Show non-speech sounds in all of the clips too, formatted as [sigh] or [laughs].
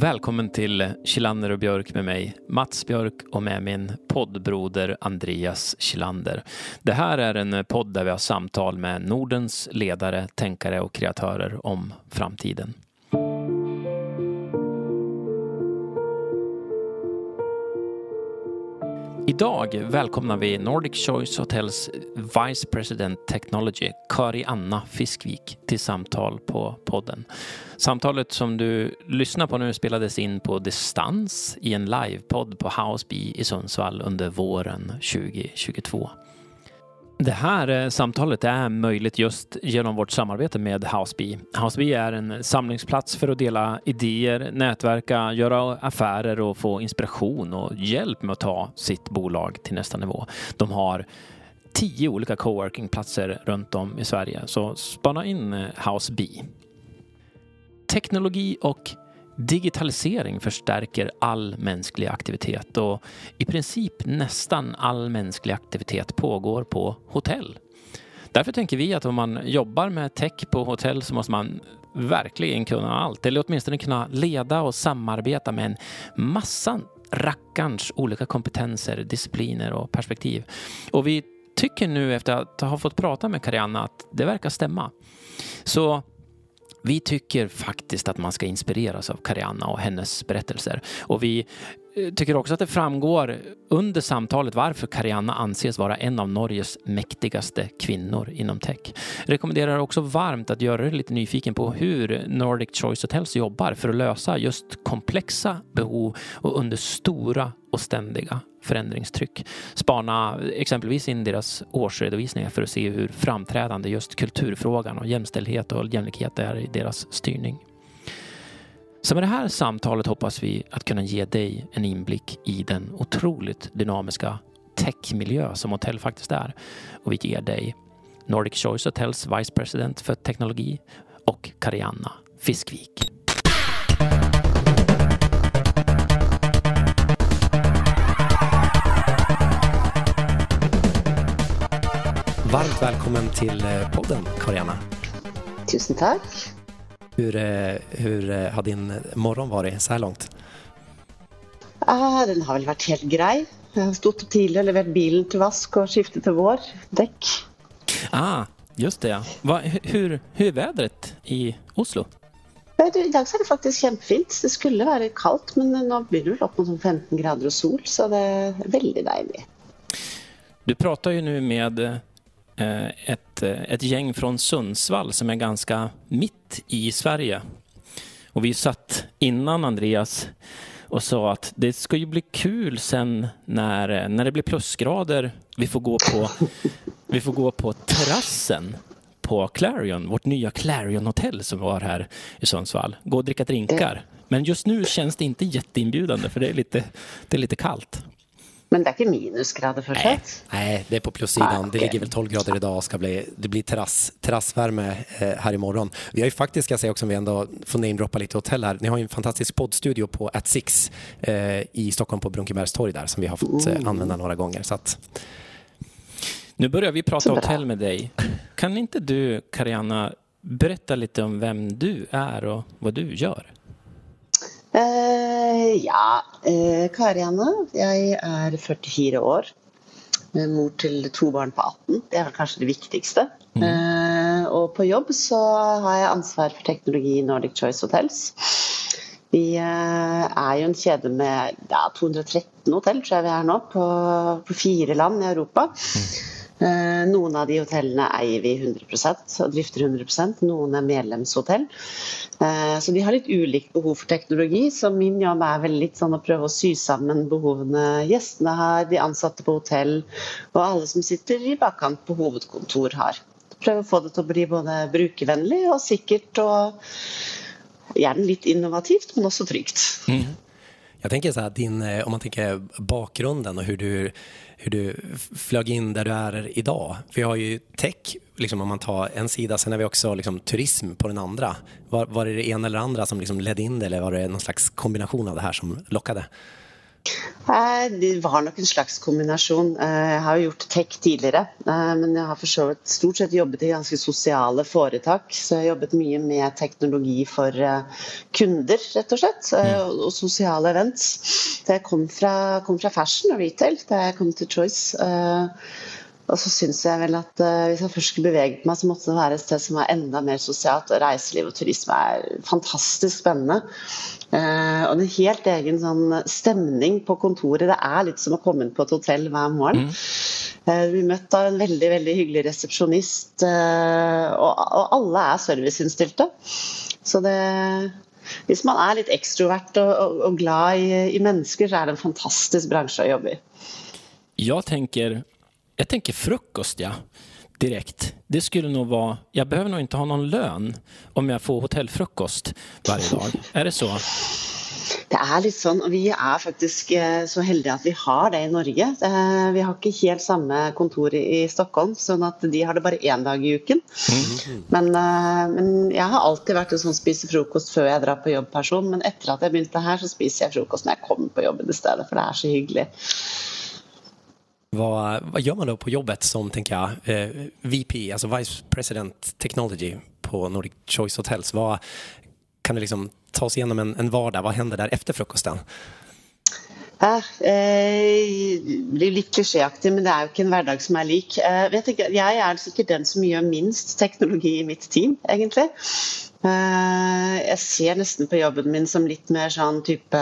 Välkommen till Kilander och Björk med mig, Mats Björk och med min poddbroder Andreas Kilander. Det här är en podd där vi har samtal med Nordens ledare, tänkare och kreatörer om framtiden. Idag välkomnar vi Nordic Choice Hotels Vice President Technology, Kari Anna Fiskvik, till samtal på podden. Samtalet som du lyssnar på nu spelades in på distans i en livepodd på Houseby i Sundsvall under våren 2022. Det här eh, samtalet är möjligt just genom vårt samarbete med Houseby. Houseby är en samlingsplats för att dela idéer, nätverka, göra affärer och få inspiration och hjälp med att ta sitt bolag till nästa nivå. De har tio olika coworkingplatser runt om i Sverige, så spana in eh, Houseby. Teknologi och Digitalisering förstärker all mänsklig aktivitet och i princip nästan all mänsklig aktivitet pågår på hotell. Därför tänker vi att om man jobbar med tech på hotell så måste man verkligen kunna allt, eller åtminstone kunna leda och samarbeta med en massa rackarns olika kompetenser, discipliner och perspektiv. Och vi tycker nu efter att ha fått prata med Karianna att det verkar stämma. Så vi tycker faktiskt att man ska inspireras av Karianna och hennes berättelser. Och vi eh, tycker också att det framgår under samtalet varför Karianna anses vara en av Norges mäktigaste kvinnor inom tech. Rekommenderar också varmt att göra dig lite nyfiken på hur Nordic Choice Hotels jobbar för att lösa just komplexa behov och under stora och ständiga förändringstryck. Spana exempelvis in deras årsredovisningar för att se hur framträdande just kulturfrågan och jämställdhet och jämlikhet är i deras styrning. Så med det här samtalet hoppas vi att kunna ge dig en inblick i den otroligt dynamiska techmiljö som hotell faktiskt är. Och vi ger dig Nordic Choice Hotels Vice President för teknologi och Karianna Fiskvik. Varmt välkommen till eh, podden, Karianne. Tusen tack. Hur, eh, hur eh, har din morgon varit så här långt? Ah, den har vel vært helt grei. Jeg har stått opp tidlig og levert bilen til vask og skiftet til vår dekk. Ah, just det. Ja. Hur, hur vädret i Oslo? I dag så är det faktisk kjempefint. Det skulle være kaldt, men nå blir det vel opp mot 15 grader og sol så det er veldig deilig. Du prater jo nå med ett, eh, ett gäng från Sundsvall som är ganska mitt i Sverige. Och vi satt innan Andreas och sa att det ska ju bli kul sen när, eh, när det blir plusgrader. Vi får gå på, vi får gå på terrassen på Clarion, vårt nya Clarion-hotell som var här i Sundsvall. Gå och dricka drinkar. Men just nu känns det inte jätteinbjudande för det är lite, det är lite kallt. Men det er ikke minusgrader fortsatt? Nei, nei det er på plussiden. Ah, okay. Det ligger vel 12 grader i dag og skal bli, det blir terrass, terrassvärme eh, i morgen. Vi har ju faktiskt, ska jag säga också, om vi ändå får namedroppa lite hotell her. Ni har ju en fantastisk poddstudio på At Six eh, i Stockholm på Brunkebergstorg där som vi har fått eh, använda några gånger. Så att... Nu börjar vi prata hotell med deg. Kan ikke du, Karianna, berätta litt om vem du er og hva du gör? Uh, ja, uh, Karianne. Jeg er 44 år. Mor til to barn på 18. Det er kanskje det viktigste. Mm. Eh, og på jobb så har jeg ansvar for teknologi i Nordic Choice Hotels. Vi er jo en kjede med ja, 213 hotell, tror jeg vi er nå, på, på fire land i Europa. Mm. Eh, noen av de hotellene eier vi 100% og drifter 100 Noen er medlemshotell. Eh, så de har litt ulikt behov for teknologi. Så min jobb er vel litt sånn å prøve å sy sammen behovene gjestene har, de ansatte på hotell og alle som sitter i bakkant på hovedkontor har. Prøve å få det til å bli både brukervennlig og sikkert og gjerne litt innovativt, men også trygt. Mm. Jeg tenker så här, din, eh, om man tenker bakgrunden og hvordan du, hur du flög in där du är idag. Vi har ju tech, liksom om man tar en sida, sen har vi också liksom turism på den andra. Var, var det det ena eller andra som liksom ledde in det eller var det någon slags kombination av det här som lockade? Det var nok en slags kombinasjon. Jeg har jo gjort tech tidligere, men jeg har for så vidt stort sett jobbet i ganske sosiale foretak. Så jeg har jobbet mye med teknologi for kunder, rett og slett, og sosiale events. Så jeg kom fra, kom fra fashion og retail da jeg kom til Choice. Og så syns jeg vel at hvis jeg først skulle beveget meg, så måtte det være et sted som var enda mer sosialt. Og reiseliv og turisme er fantastisk spennende. Uh, og en helt egen sånn stemning på kontoret. Det er litt som å komme inn på et hotell hver morgen. Mm. Uh, vi møtt av en veldig veldig hyggelig resepsjonist, og, og, alle er serviceinnstilte. Så det hvis man er litt ekstrovert og, og, og glad i, i mennesker, så er det en fantastisk bransje å jobbe i. Jeg tenker jeg tenker frukost, ja. Direkt. Det skulle nog vara... Jag behöver nog inte ha någon lön om jag får hotellfrukost varje dag. Er det så? Det er litt sånn, Vi er faktisk eh, så heldige at vi har det i Norge. Vi har ikke helt samme kontor i Stockholm, sånn at de har det bare én dag i uken. Mm. Men, eh, men, jeg har alltid vært en sånn spise frokost før jeg drar på jobb-person. Men etter at jeg begynte her, så spiser jeg frokost når jeg kommer på jobben i stedet, for det er så hyggelig. Vad, vad gör man då på jobbet som, tänker jag, eh, VP, alltså Vice President Technology på Nordic Choice Hotels? Vad, kan du liksom ta oss igenom en, en vardag? Vad händer där efter frukosten? Ja, eh, blir litt klisjéaktig, men det er jo ikke en hverdag som er lik. Eh, jeg, tenker, jeg, er sikkert den som gjør minst teknologi i mitt team, egentlig. Eh, jeg ser nesten på jobben min som litt mer sånn type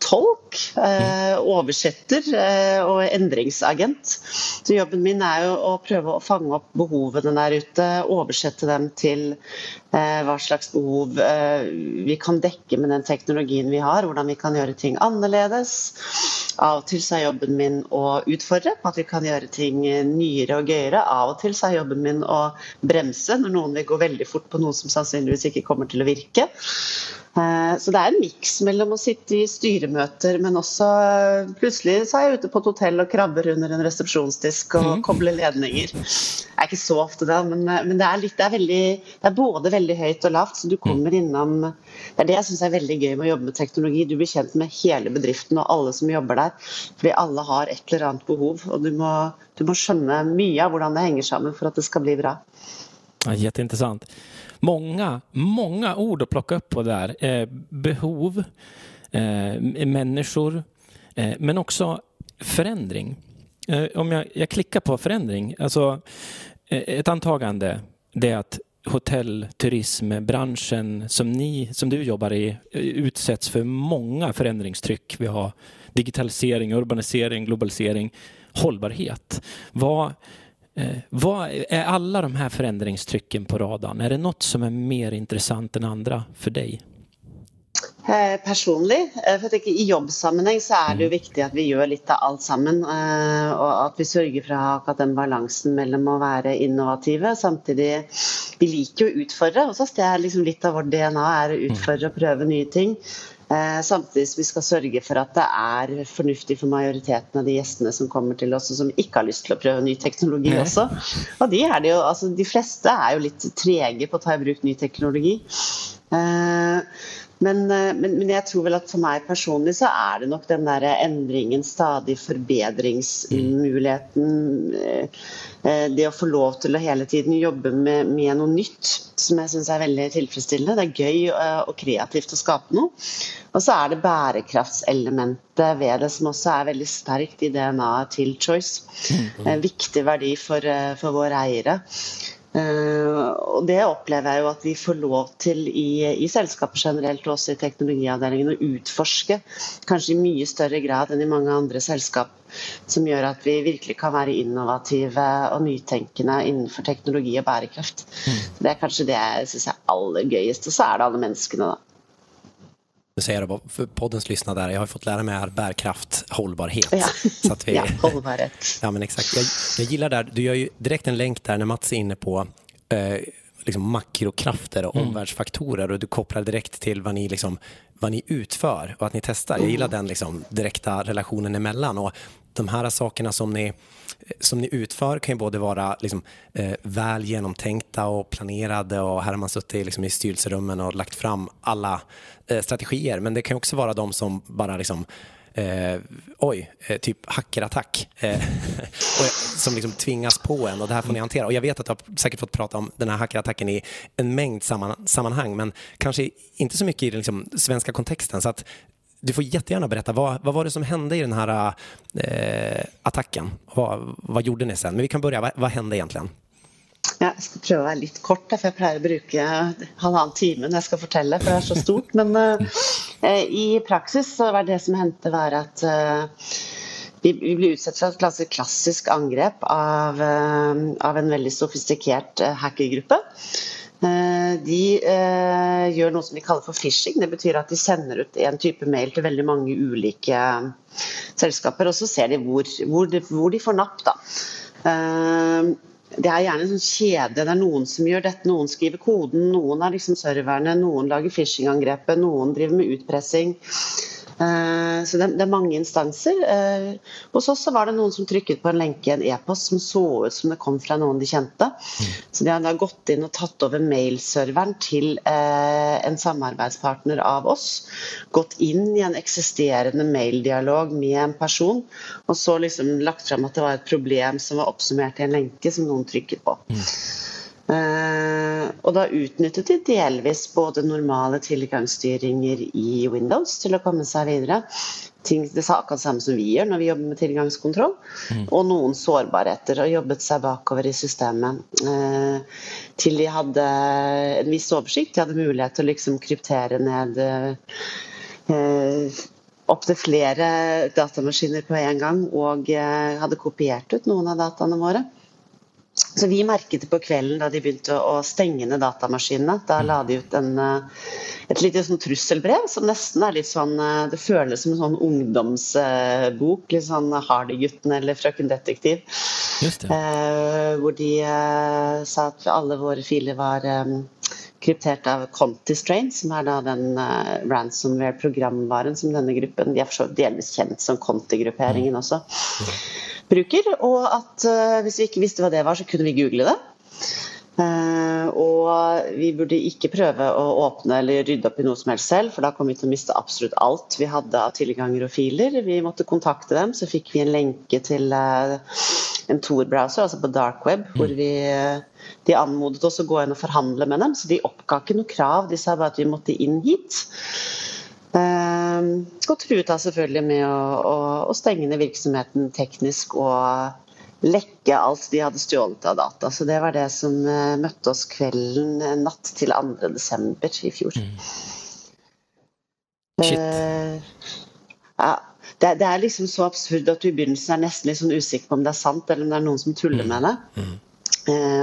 tolk, eh, oversetter eh, og endringsagent. Så jobben min er jo å prøve å fange opp behovene der ute, oversette dem til eh, hva slags behov vi kan dekke med den teknologien vi har, hvordan vi kan gjøre ting annerledes. Av og til så er jobben min å utfordre på at vi kan gjøre ting nyere og gøyere. Av og til så er jobben min å bremse når noen vil gå veldig fort på noe som sannsynligvis ikke kommer til å virke. Eh, så det er en miks mellom å sitte i styremøter, men også eh, plutselig så er jeg ute på et hotell og krabber under en resepsjonsdisk og mm. kobler ledninger. Det er ikke så ofte det, men, eh, men det, er litt, det, er veldig, det, er både veldig høyt og lavt. Så du kommer mm. innom Det er det jeg syns er veldig gøy med å jobbe med teknologi. Du blir kjent med hele bedriften og alle som jobber der. Fordi alle har et eller annet behov, og du må, du må skjønne mye av hvordan det henger sammen for at det skal bli bra. Ja, Jätteintressant många, många ord att plocka upp på där. Eh, behov, eh, människor, eh, men också förändring. Eh, om jag, jag, klickar på förändring, alltså eh, ett antagande det är att hotell, turismbranschen som, ni, som du jobbar i eh, utsätts för många förändringstryck. Vi har digitalisering, urbanisering, globalisering, hållbarhet. Vad, Eh, vad är alla de här förändringstrycken på radarn? Är det något som är mer intressant än andra för dig? Eh, personlig. Eh, for jeg I jobbsammenheng så er det jo mm. viktig at vi gjør litt av alt sammen. Og at vi sørger for å ha akkurat den balansen mellom å være innovative. Samtidig Vi liker jo å utfordre. Også det er liksom litt av vårt DNA er å utfordre og prøve nye ting. Eh, samtidig som vi skal sørge for at det er fornuftig for majoriteten av de gjestene som kommer til oss, og som ikke har lyst til å prøve ny teknologi også. Og de, jo, altså, de, fleste er jo litt trege på å ta i bruk ny teknologi. Eh, men, eh, men, men, jeg tror vel at for meg personlig så er det nok den der endringen, stadig forbedringsmuligheten. Eh, eh, det å få lov til å hele tiden jobbe med, med noe nytt som jeg syns er veldig tilfredsstillende. Det er gøy og kreativt å skape noe. Og så er det bærekraftselementet ved det som også er veldig sterkt i DNA-et til Choice. Mm. En viktig verdi for, for våre eiere. Uh, og Det opplever jeg jo at vi får lov til i, i selskaper generelt og også i teknologiavdelingen å utforske kanskje i mye større grad enn i mange andre selskap. Som gjør at vi virkelig kan være innovative og nytenkende innenfor teknologi og bærekraft. Mm. Det er kanskje det jeg syns er aller gøyest. Og så er det alle menneskene, da. Säger det, för poddens lyssnare jag har fått lära mig här bärkraft, hållbarhet. Ja, så att vi, ja hållbarhet. Ja, men exakt. Jag, jag gillar där, du gör ju direkt en länk där när Mats är inne på eh, liksom makrokrafter och mm. omvärldsfaktorer och du kopplar direkt till vad ni, liksom, vad ni utför och att ni testar. Jag gillar den liksom, direkta relationen emellan. Och de här sakerna som ni, som ni utför kan ju både vara liksom, eh, väl genomtänkta och planerade och här har man suttit liksom, i styrelserummen och lagt fram alla eh, strategier. Men det kan också vara de som bara liksom, eh, oj, eh, typ hackerattack eh, [laughs] som liksom tvingas på en och det här får ni hantera. Och jag vet att du har säkert fått prata om den här hackerattacken i en mängd samman, sammanhang, men kanske inte så mycket i den liksom, svenska kontexten. Så att du får jättegärna berätta, vad, vad var det som hände i den här eh, attacken? Vad, vad gjorde ni sen? Men vi kan börja, vad, vad hände egentligen? Jeg skal prøve å være litt kort, for jeg pleier å bruke halvannen time når jeg skal fortelle, for det er så stort. Men uh, i praksis så var det som hendte, var at uh, vi, vi ble utsatt for et klassisk angrep av, uh, av en veldig sofistikert hackergruppe. De gjør noe som de kaller for phishing. Det betyr at de sender ut en type mail til veldig mange ulike selskaper, og så ser de hvor, hvor, de, hvor de får napp. da det er gjerne en sånn kjede. Det er noen som gjør dette, noen skriver koden, noen er liksom serverne, noen lager phishing-angrepet, noen driver med utpressing. Eh, så det, er mange instanser. Eh, hos oss så var det noen som trykket på en lenke i en e-post som så ut som det kom fra noen de kjente. Så de hadde gått inn og tatt over mailserveren til eh, en samarbeidspartner av oss. Gått inn i en eksisterende maildialog med en person, og så liksom lagt fram at det var et problem som var oppsummert i en lenke som noen trykket på. Eh, og da utnyttet de delvis både normale tilgangsstyringer i Windows til å komme seg videre. Ting, det sa akkurat samme som vi gjør når vi jobber med tilgangskontroll. Mm. Og noen sårbarheter, og jobbet seg bakover i systemet. Eh, til de hadde en viss oversikt. De hadde mulighet til å liksom kryptere ned eh, opptil flere datamaskiner på en gang. Og eh, hadde kopiert ut noen av dataene våre. Så vi merket det på kvelden da de begynte å stenge ned datamaskinene. Da la de ut en, eh, et lite sånn trusselbrev som nesten er litt sånn eh, Det føles som en sånn ungdomsbok. Litt sånn Hardy-gutten eller Frøken Detektiv. Eh, hvor de eh, sa at alle våre filer var eh, kryptert av Contistrain, som er da den uh, ransomware-programvaren som denne gruppen De er for så delvis kjent som Conti-grupperingen også. Bruker. Og at uh, hvis vi ikke visste hva det var, så kunne vi google det. Uh, og vi burde ikke prøve å åpne eller rydde opp i noe som helst selv, for da kom vi til å miste absolutt alt vi hadde av tilganger og filer. Vi måtte kontakte dem, så fikk vi en lenke til uh, en Tor-browser, altså på dark web, hvor vi, de anmodet oss å gå inn og forhandle med dem. Så de oppga ikke noe krav, de sa bare at vi måtte inn hit. Og truet da selvfølgelig med å, å, å, stenge ned virksomheten teknisk og lekke alt de hadde stjålet av data. Så det var det som uh, møtte oss kvelden uh, natt til 2.12. i fjor. Mm. ja, det, det, er liksom så absurd at du i begynnelsen er nesten litt sånn usikker på om det er sant, eller om det er noen som tuller mm. med det. Mm.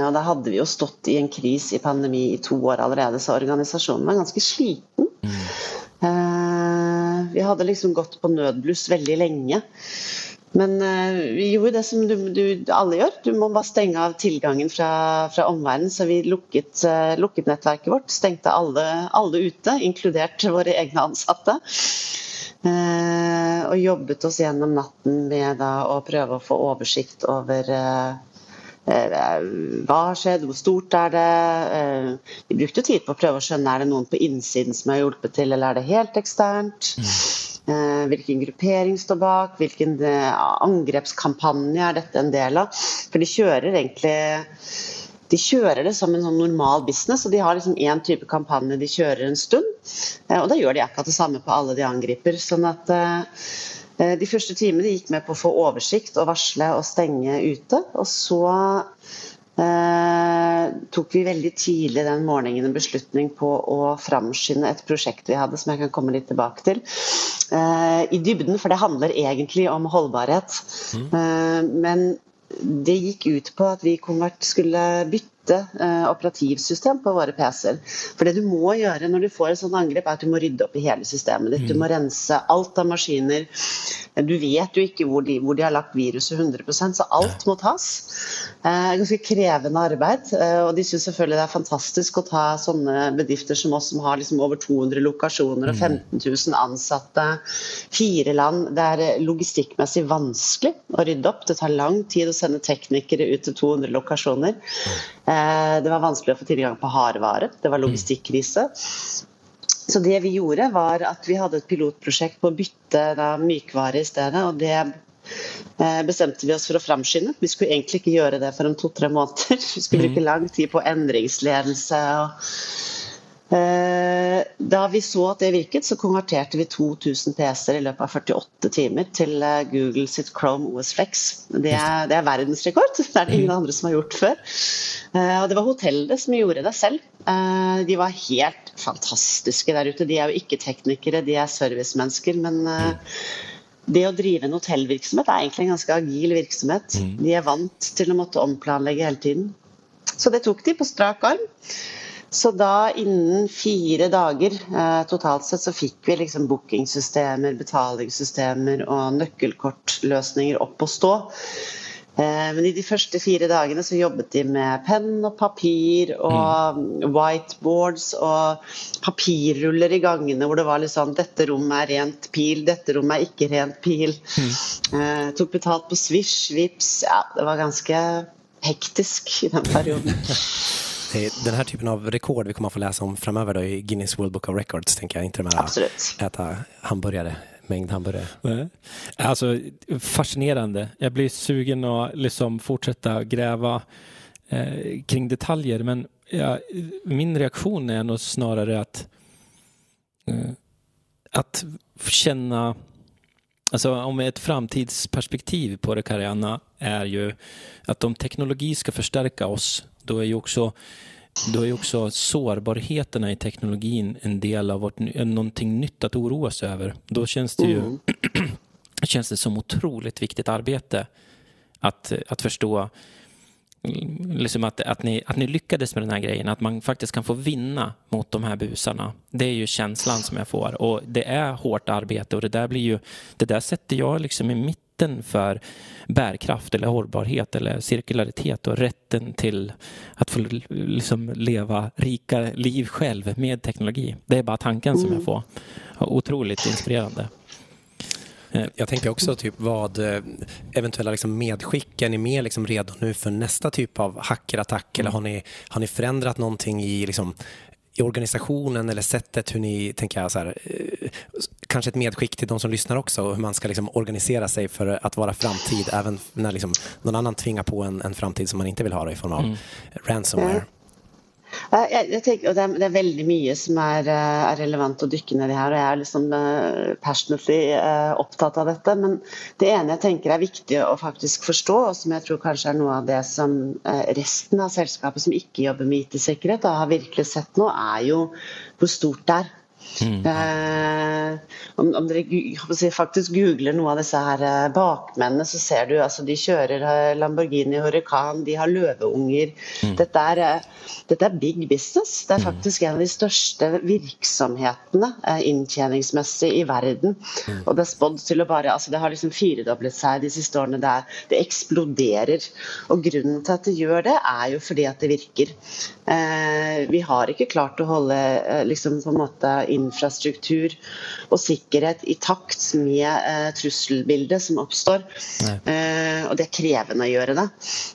og da hadde vi jo stått i en kris i pandemi i to år allerede, så organisasjonen var ganske sliten. Mm. Vi hadde liksom gått på nødbluss veldig lenge. Men uh, vi gjorde det som du, du, alle gjør. Du må bare stenge av tilgangen fra, fra omverdenen. Så vi lukket, uh, lukket, nettverket vårt. Stengte alle, alle, ute, inkludert våre egne ansatte. Eh, og jobbet oss gjennom natten med da, å prøve å få oversikt over Eh, hva har skjedd, hvor stort er det? Eh, vi brukte tid på å prøve å skjønne er det noen på innsiden som har hjulpet til, eller er det helt eksternt? Mm. Eh, hvilken gruppering står bak? Hvilken angrepskampanje er dette en del av? For de kjører egentlig de kjører det som en sånn normal business, og de har liksom én type kampanje de kjører en stund. Og da gjør de akkurat det samme på alle de angriper. sånn at Eh, de første timene gikk med på å få oversikt og varsle og stenge ute. Og så eh, tok vi veldig tidlig den morgenen en beslutning på å framskynde et prosjekt vi hadde, som jeg kan komme litt tilbake til. Eh, I dybden, for det handler egentlig om holdbarhet. Mm. Eh, men det gikk ut på at vi skulle bytte bytte eh, operativsystem på våre PC-er. For det du må gjøre når du får et sånt angrep, er at du må rydde opp i hele systemet ditt. Du mm. må rense alt av maskiner. Du vet jo ikke hvor de, hvor de har lagt viruset 100% så alt må tas. Eh, ganske krevende arbeid. Eh, og de syns selvfølgelig det er fantastisk å ta sånne bedrifter som oss, som har liksom over 200 lokasjoner og 15 mm. 000 ansatte, fire land. Det er logistikkmessig vanskelig å rydde opp. Det tar lang tid å sende teknikere ut til 200 lokasjoner. Mm. Eh, det var vanskelig å få tilgang på hardvare. Det var logistikkrise. Så det vi gjorde, var at vi hadde et pilotprosjekt på å bytte da, mykvare i stedet. og det eh, bestemte vi oss for å framskynde. Vi skulle egentlig ikke gjøre det for om to-tre måneder. [laughs] Vi skulle bruke lang tid på endringsledelse. og da vi så at det virket, så konverterte vi 2000 PC-er i løpet av 48 timer til eh, Google sitt Chrome OS Flex. Det er, det er verdensrekord. [laughs] Det er det ingen andre som har gjort før. Eh, og det var hotellene som gjorde det selv. De var helt fantastiske der ute. De er jo ikke teknikere, de er servicemennesker. men det å drive en hotellvirksomhet er egentlig en ganske agil virksomhet. Mm. De er vant til å måtte omplanlegge hele tiden. Så det tok de på strak arm. Så da innen fire dager eh, totalt sett så fikk vi liksom bookingsystemer, betalingssystemer og nøkkelkortløsninger opp å stå. Eh, men i de første fire dagene så jobbet de med penn og papir og mm. whiteboards og papirruller i gangene hvor det var litt sånn Dette rommet er rent pil, dette rommet er ikke rent pil. Mm. Eh, tok betalt på Swish, Vips Ja, det var ganske hektisk i den perioden. [laughs] Det den här typen av rekord vi kommer att få läsa om framöver då i Guinness World Book of Records, tänker jag. Inte de här Absolut. äta hamburgare, mängd hamburgare. Nej. Alltså, fascinerande. Jag blir sugen att liksom fortsätta gräva eh, kring detaljer, men ja, min reaktion är nog snarare att eh, att känna Alltså om ett framtidsperspektiv på det, Karianna, är ju att om teknologi ska förstärka oss då är ju också då är också sårbarheterna i teknologin en del av vårt, någonting nytt att oroa sig över. Då känns det ju mm. [clears throat] känns det som otroligt viktigt arbete att, att förstå liksom att, att, ni, att ni lyckades med den här grejen, att man faktiskt kan få vinna mot de här busarna. Det är ju känslan som jag får och det är hårt arbete och det där blir ju, det där sätter jag liksom i mitt rätten för bärkraft eller hållbarhet eller cirkularitet och rätten till att få liksom leva rika liv själv med teknologi. Det är bara tanken som jag mm. får. Otroligt inspirerande. Eh, jag tänker också typ vad eh, eventuella liksom medskick, är ni mer liksom redo nu för nästa typ av hackerattack mm. eller har ni, har ni förändrat någonting i liksom i organisationen eller sättet hur ni, tänker jag, så här, eh, kanske ett medskick till de som lyssnar också, hur man ska liksom organisera sig för att vara framtid även när liksom någon annan tvingar på en, en framtid som man inte vill ha i form av mm. ransomware. Jeg, jeg tenker, det, er, det, er, veldig mye som er, eh, er, relevant å dykke ned i her. og Jeg er liksom uh, passionately uh, opptatt av dette. Men det ene jeg tenker er viktig å faktisk forstå, og som jeg tror kanskje er noe av det som resten av selskapet som ikke jobber med IT-sikkerhet, har virkelig sett nå, er jo hvor stort det er. Mm. Eh, om, om, dere faktisk googler noe av disse her eh, bakmennene, så ser du altså de kjører eh, Lamborghini Huracan, de har løveunger. Mm. Dette, er, eh, dette, er, big business. Det er mm. faktisk en av de største virksomhetene inntjeningsmessig i verden. Mm. Og det er spådd til å bare altså Det har liksom firedoblet seg de siste årene. Det, er, det, eksploderer. Og grunnen til at det gjør det, er jo fordi at det virker. Eh, vi har ikke klart å holde liksom på en måte infrastruktur og sikkerhet i takt med eh, trusselbildet som oppstår. Eh, og det er krevende å gjøre det.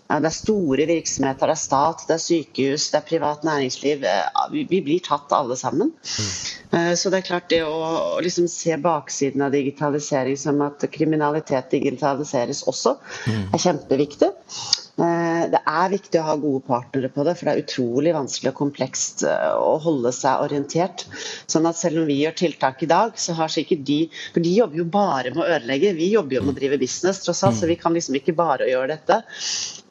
Ja, det er store virksomheter, det er stat, det er sykehus, det er privat næringsliv. Eh, vi, vi, blir tatt alle sammen. Mm. Eh, så det er klart det å, å liksom se baksiden av digitalisering som at kriminalitet digitaliseres også, mm. er kjempeviktig. Eh, det er viktig å ha gode partnere på det, for det er utrolig vanskelig og komplekst eh, å holde seg orientert. Sånn at selv om vi gjør tiltak i dag, så har sikkert de For de jobber jo bare med å ødelegge. Vi jobber jo med å drive business, tross alt, så vi kan liksom ikke bare gjøre dette.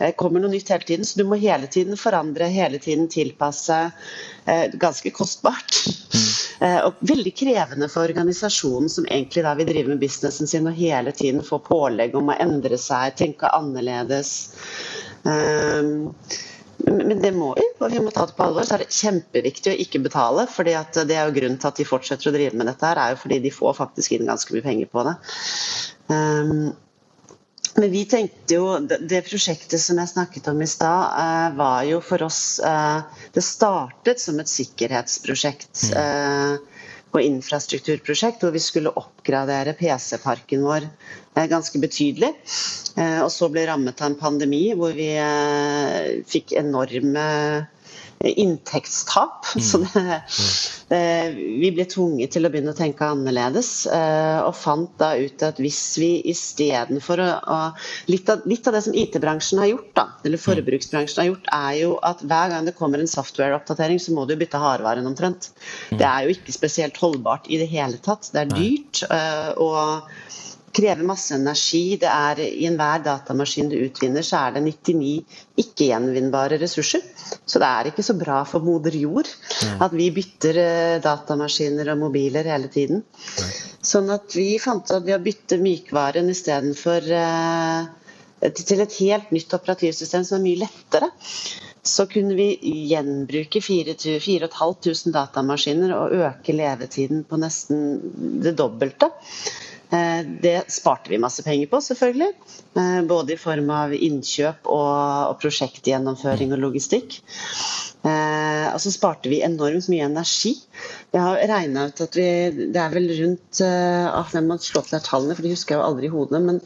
Det kommer noe nytt hele tiden, så du må hele tiden forandre, hele tiden tilpasse. Eh, ganske kostbart. Og veldig krevende for organisasjonen som egentlig da vil drive med businessen sin og hele tiden få pålegg om å endre seg, tenke annerledes. Ehm, men det må vi, og vi må ta det på alvor. Så er det kjempeviktig å ikke betale. for det er jo Grunnen til at de fortsetter å drive med dette, her, er jo fordi de får faktisk inn ganske mye penger på det. Men vi tenkte jo, Det prosjektet som jeg snakket om i stad, eh, var jo for oss eh, Det startet som et sikkerhetsprosjekt. Mm. Eh, og infrastrukturprosjekt hvor vi skulle oppgradere PC-parken vår ganske betydelig. Eh, og så ble rammet av en pandemi hvor vi fikk enorme inntektstap. Mm. Så det, det, vi ble tvunget til å begynne å tenke annerledes, og fant da ut at hvis vi istedenfor å, å litt, av, litt av det som IT-bransjen har gjort, da, eller mm. forbruksbransjen har gjort, er jo at hver gang det kommer en software-oppdatering, så må du bytte hardvaren omtrent. Mm. Det er jo ikke spesielt holdbart i det hele tatt. Det er dyrt. og krever masse energi. Det er I enhver datamaskin du utvinner, så er det 99 ikke-gjenvinnbare ressurser. Så det er ikke så bra for moder jord at vi bytter eh, datamaskiner og mobiler hele tiden. Sånn at vi fant at ved å bytte mykvaren istedenfor uh, til et helt nytt operativsystem som er mye lettere, så kunne vi gjenbruke 4500 datamaskiner og øke levetiden på nesten det dobbelte. Eh, det sparte vi masse penger på, selvfølgelig. Eh, både i form av innkjøp og prosjektgjennomføring og logistikk. Eh, og så sparte vi enormt mye energi. Jeg har regna ut at vi Det er vel rundt Jeg må slå opp der tallene, for de husker jeg jo aldri i hodet. Men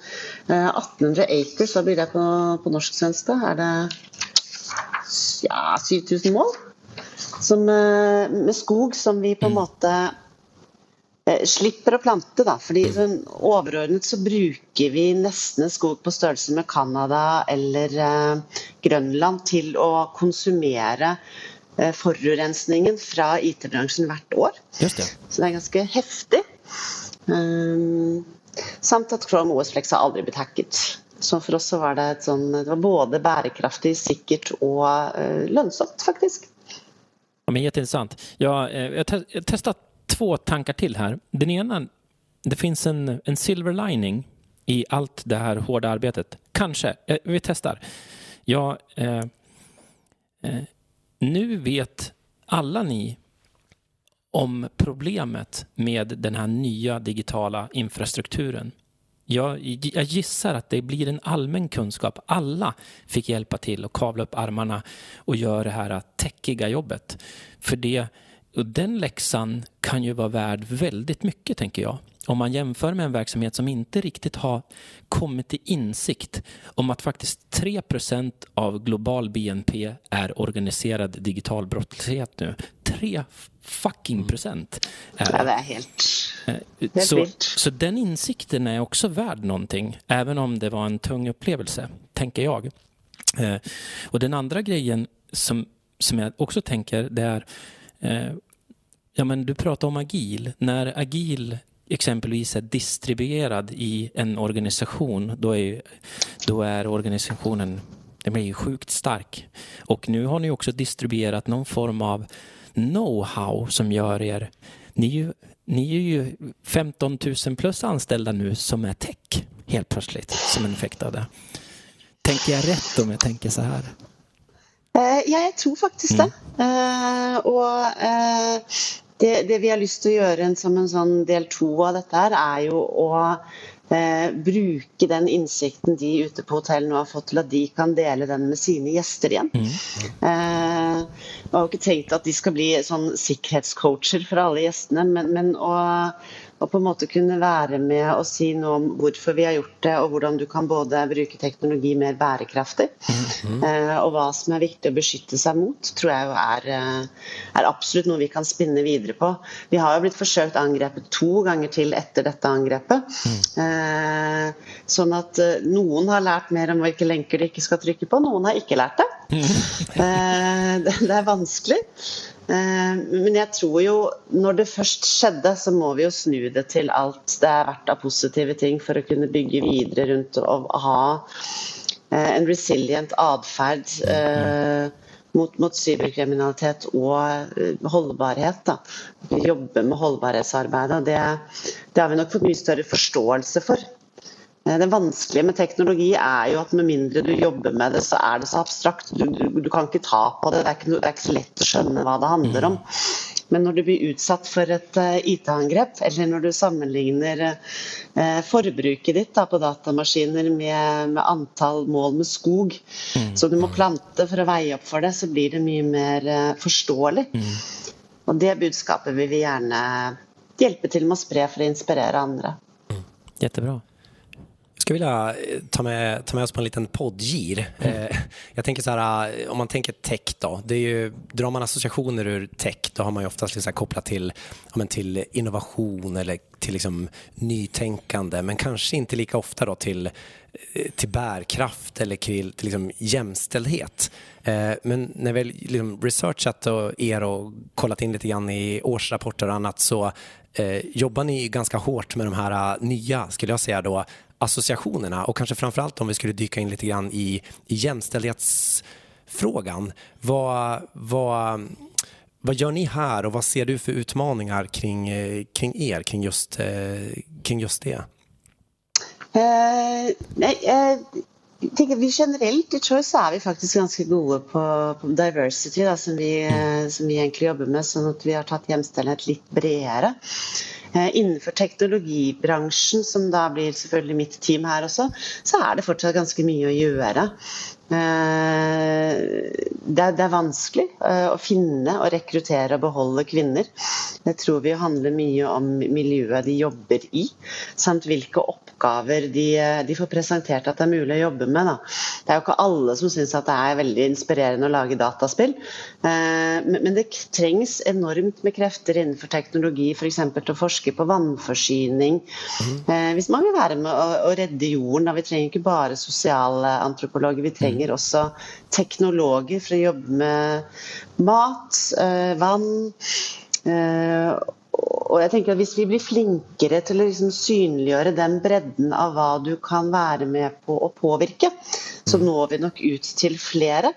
1800 acres, hva blir det på, på norsk-svensk, da? Er det ja, 7000 mål? Som, med skog som vi på en måte slipper å plante, da. fordi sånn, overordnet så bruker vi nesten en skog på størrelse med Canada eller eh, Grønland til å konsumere eh, forurensningen fra IT-bransjen hvert år. Just det. Så det er ganske heftig. Um, samt at Chrome OS Flex har aldri blitt hacket. Så for oss så var det, et sånn, det var både bærekraftig, sikkert og eh, lønnsomt, faktisk. Ja, men Jätteintressant. Jag, jag har testat två tankar till här. Den ena, det finns en, en silver lining i allt det här hårda arbetet. Kanske. Eh, vi testar. Ja, eh, eh, nu vet alla ni om problemet med den här nya digitala infrastrukturen. Jag, jag, gissar att det blir en allmän kunskap. Alla fick hjälpa till och kavla upp armarna och göra det här täckiga jobbet. För det och den läxan kan ju vara värd väldigt mycket, tänker jag. Om man jämför med en verksamhet som inte riktigt har kommit till insikt om att faktiskt 3% av global BNP är organiserad digital brottslighet nu. 3 fucking procent. Är det. Ja, det är helt, helt så, så den insikten är också värd någonting, även om det var en tung upplevelse, tänker jag. Eh, och den andra grejen som, som jag också tänker, det är eh, Ja, men du pratar om agil. När agil exempelvis är distribuerad i en organisation, då är, då är organisationen den blir ju sjukt stark. Och nu har ni också distribuerat någon form av know-how som gör er... Ni är, ju, ni är ju 15 000 plus anställda nu som är tech helt plötsligt som en effekt av det. Tänker jag rätt om jag tänker så här? Uh, ja, jeg tror faktisk det. Uh, og uh, det, det, vi har lyst til å gjøre som en sånn del to av dette, her, er jo å eh, bruke den innsikten de ute på hotellet nå har fått, til at de kan dele den med sine gjester igjen. Mm. Eh, jeg har jo ikke tenkt at de skal bli sånn sikkerhetscoacher for alle gjestene, men, men å og på en måte kunne være med og si noe om hvorfor vi har gjort det, og hvordan du kan både bruke teknologi mer bærekraftig, mm -hmm. og hva som er viktig å beskytte seg mot, tror jeg jo er, eh, er, absolutt noe vi kan spinne videre på. Vi har jo blitt forsøkt angrepet to ganger til etter dette angrepet. Mm. Sånn at noen har lært mer om hvilke lenker de ikke skal trykke på, noen har ikke lært det. [laughs] Mm. Det er vanskelig. Eh, men jeg tror jo når det først skjedde, så må vi jo snu det til alt det er verdt av positive ting for å kunne bygge videre rundt og ha eh, en resilient atferd eh, mot, mot, cyberkriminalitet og holdbarhet. Da. Jobbe med holdbarhetsarbeidet. Det, det har vi nok fått mye større forståelse for. Eh, det vanskelige med teknologi er jo at med mindre du jobber med det, så er det så abstrakt. Du, du, du kan ikke ta på det. Det er, ikke, det er, ikke, så lett å skjønne hva det handler om. Men når du blir utsatt for et uh, IT-angrep, eller når du sammenligner uh, forbruket ditt da, på datamaskiner med, med, antall mål med skog mm. som du må plante for å veie opp for det, så blir det mye mer uh, forståelig. Mm. Og det budskapet vil vi gjerne hjelpe til med å spre for å inspirere andre. Mm. Skulle vilja eh, ta med, ta med oss på en liten poddgir. Mm. Eh, jag tänker så här, eh, om man tänker tech då, det är ju, drar man associationer ur tech då har man ju oftast liksom kopplat till, ja, till innovation eller till liksom nytänkande men kanske inte lika ofta då till, eh, till bärkraft eller till, till liksom jämställdhet. Eh, men när vi liksom researchat och er och kollat in lite grann i årsrapporter och annat så eh, jobbar ni ganska hårt med de här nya, skulle jag säga då, associationerna och kanske framförallt om vi skulle dyka in lite grann i, i jämställdhetsfrågan. Vad, vad, vad gör ni här och vad ser du för utmaningar kring, eh, kring er, kring just, eh, kring just det? Uh, nej, uh, tenker vi Generelt i Choice er vi faktisk ganske gode på, på diversity, da, som, vi, mm. som, vi, egentlig jobber med. Sånn at vi har tatt hjemstellenhet litt bredere. Eh, innenfor teknologibransjen, som da blir selvfølgelig mitt team her også, så er det fortsatt ganske mye å gjøre. Eh, det er, det er, vanskelig eh, å finne og rekruttere og beholde kvinner. Det tror vi handler mye om miljøet de jobber i, samt hvilke oppgaver de, de får presentert at det er mulig å jobbe med. Da. Det er jo ikke alle som syns det er veldig inspirerende å lage dataspill, eh, men det trengs enormt med krefter innenfor teknologi, f.eks. til å forske på vannforsyning. Hvis man vil være med å redde jorden, da. vi trenger ikke bare sosialantropologer. vi trenger trenger også teknologer for å jobbe med mat, eh, vann. Eh, og jeg tenker at Hvis vi blir flinkere til å liksom synliggjøre den bredden av hva du kan være med på å påvirke, så når vi nok ut til flere.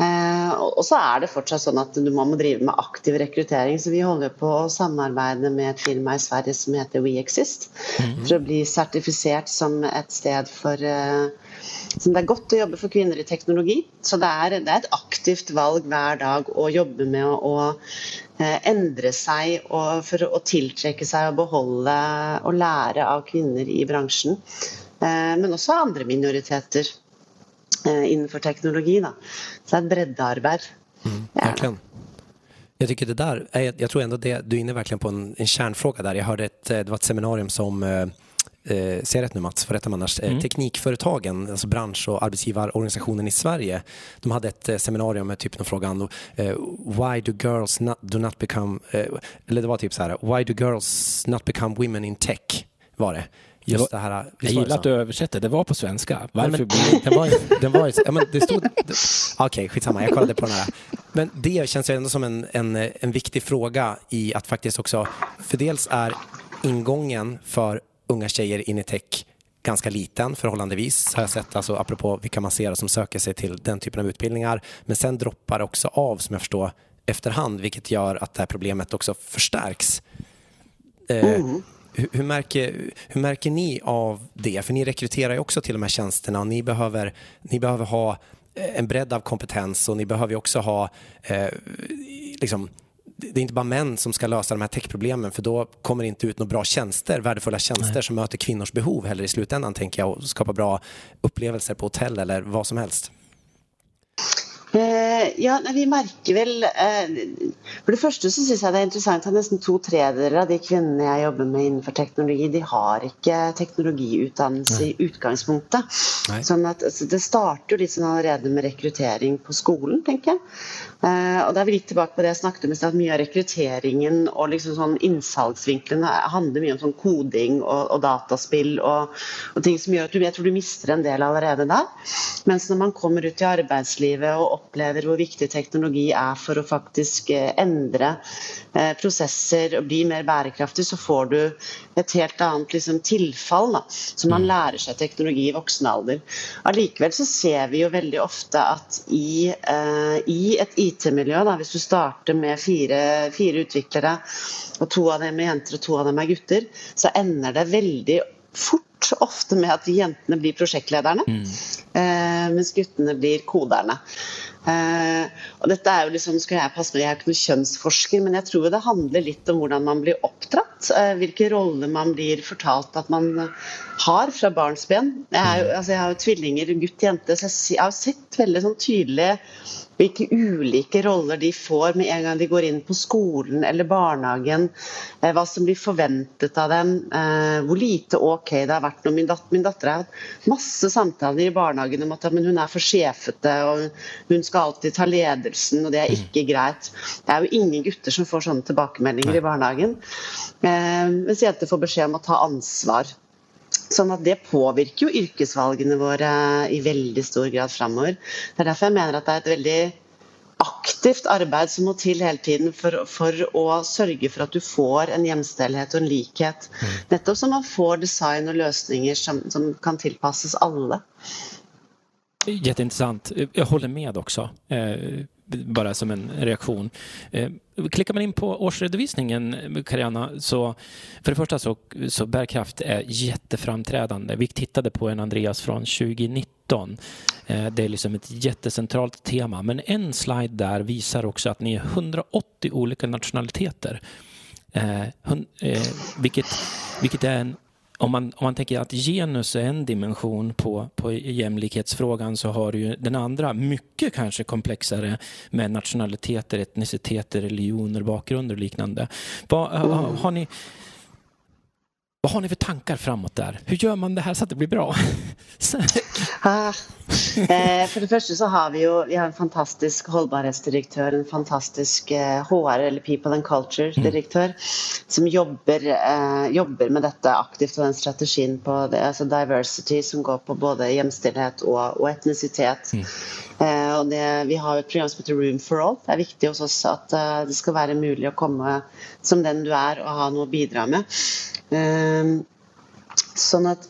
Eh, og så er det fortsatt sånn at man må drive med aktiv rekruttering. Så vi holder på å samarbeide med et firma i Sverige som heter WeExist. Mhm. For å bli sertifisert som et sted for det er godt å jobbe for kvinner i teknologi. Så det er, det er et aktivt valg hver dag å jobbe med å, å eh, endre seg og for å tiltrekke seg og beholde og lære av kvinner i bransjen. Eh, men også andre minoriteter eh, innenfor teknologi. Da. Så det er et breddearbeid. Mm, ja. Jag tycker det där, jag tror ändå det, du är inne verkligen på en, en kärnfråga där. Jag hörde ett, det var ett seminarium som eh, ser rätt nu Mats, för rätta annars, eh, mm. Teknikföretagen, alltså bransch och arbetsgivarorganisationen i Sverige, de hade ett eh, seminarium med typ fråga. eh, Why do girls not, do not become, eh, eller det var typ så här, Why do girls not become women in tech? Var det. Just det, var, det här, jag gillar att du översätter, det var på svenska. Varför men, blir det? [laughs] var, den var, ja, men det stod... Okej, okay, skitsamma, jag kollade på den här. Men det känns ju ändå som en, en, en viktig fråga i att faktiskt också, för dels är ingången för unga tjejer in i tech ganska liten förhållandevis har jag sett, alltså apropå vilka man ser som söker sig till den typen av utbildningar. Men sen droppar det också av som jag förstår efterhand vilket gör att det här problemet också förstärks. Eh, mm. hur, hur, märker, hur märker ni av det? För ni rekryterar ju också till de här tjänsterna och ni behöver, ni behöver ha en bredd av kompetens och ni behöver också ha eh, liksom, det är inte bara män som ska lösa de här techproblemen för då kommer det inte ut några bra tjänster, värdefulla tjänster Nej. som möter kvinnors behov heller i slutändan tänker jag och skapar bra upplevelser på hotell eller vad som helst. Eh, ja, Vi merker vel eh, For det første så syns jeg det er interessant at nesten to tredjedeler av de kvinnene jeg jobber med innenfor teknologi, de har ikke teknologiutdannelse i utgangspunktet. Nei. Sånn at altså, Det starter jo litt sånn allerede med rekruttering på skolen, tenker jeg. Uh, og da er vi litt tilbake på det jeg snakket om at Mye av rekrutteringen og liksom sånn innsalgsvinklene handler mye om sånn koding og, og dataspill og, og, ting som gjør at du, jeg tror du mister en del allerede da. Mens når man kommer ut i arbeidslivet og opplever hvor viktig teknologi er for å faktisk uh, endre prosesser og blir mer bærekraftig, så får du et helt annet liksom, tilfall. Da. Så man mm. lærer seg teknologi i voksen alder. Allikevel så ser vi jo veldig ofte at i, i et IT-miljø, hvis du starter med fire, fire, utviklere, og to av dem er jenter og to av dem er gutter, så ender det veldig fort ofte med at jentene blir prosjektlederne, mm. eh, mens guttene blir koderne. Eh, og dette er jo liksom, skulle Jeg passe meg, jeg er ikke noen kjønnsforsker, men jeg tror det handler litt om hvordan man blir oppdratt. eh, hvilke roller man blir fortalt at man har fra barnsben. Jeg, altså jeg har jo tvillinger, gutt, jente, så jeg har sett veldig sånn tydelig hvilke ulike roller de får med en gang de går inn på skolen eller barnehagen. Eh, hva som blir forventet av dem. Eh, hvor lite OK det har vært når min datter, min datter har hatt masse samtaler i barnehagen om at hun er for sjefete og hun skal alltid ta ledelsen, og det er ikke greit. Det er jo ingen gutter som får sånne tilbakemeldinger i barnehagen. Eh, mens jenter får beskjed om å ta ansvar. Sånn at Det påvirker jo yrkesvalgene våre i veldig stor grad framover. Det er derfor jeg mener at det er et veldig aktivt arbeid som må til hele tiden for, for, å sørge for at du får en hjemstellhet og en likhet. Mm. Nettopp så man får design og løsninger som, som kan tilpasses alle. Jätteintressant. Jag håller med också. Eh, bara som en reaktion. Eh, klickar man in på årsredovisningen, Kariana, så för det första så, så bärkraft är jätteframträdande. Vi tittade på en Andreas från 2019. Eh, det är liksom ett jättecentralt tema. Men en slide där visar också att ni är 180 olika nationaliteter. Eh, eh, vilket, vilket är en om man, om man tänker att genus är en dimension på, på jämlikhetsfrågan så har du den andra mycket kanske komplexare med nationaliteter, etniciteter, religioner, bakgrunder och liknande. Vad, har, har ni, vad har ni för tankar framåt där? Hur gör man det här så att det blir bra? [laughs] ah, eh, for det første så har vi jo vi har en fantastisk holdbarhetsdirektør, en fantastisk eh, HR, eller People and Culture-direktør, mm. som jobber, eh, jobber, med dette aktivt og den strategien på det, altså diversity, som går på både hjemstillhet og, og etnisitet. Mm. Eh, det, vi har et program som heter Room for all. Det er viktig hos oss at uh, det skal være mulig å komme som den du er og ha noe å bidra med. Ehm, sånn at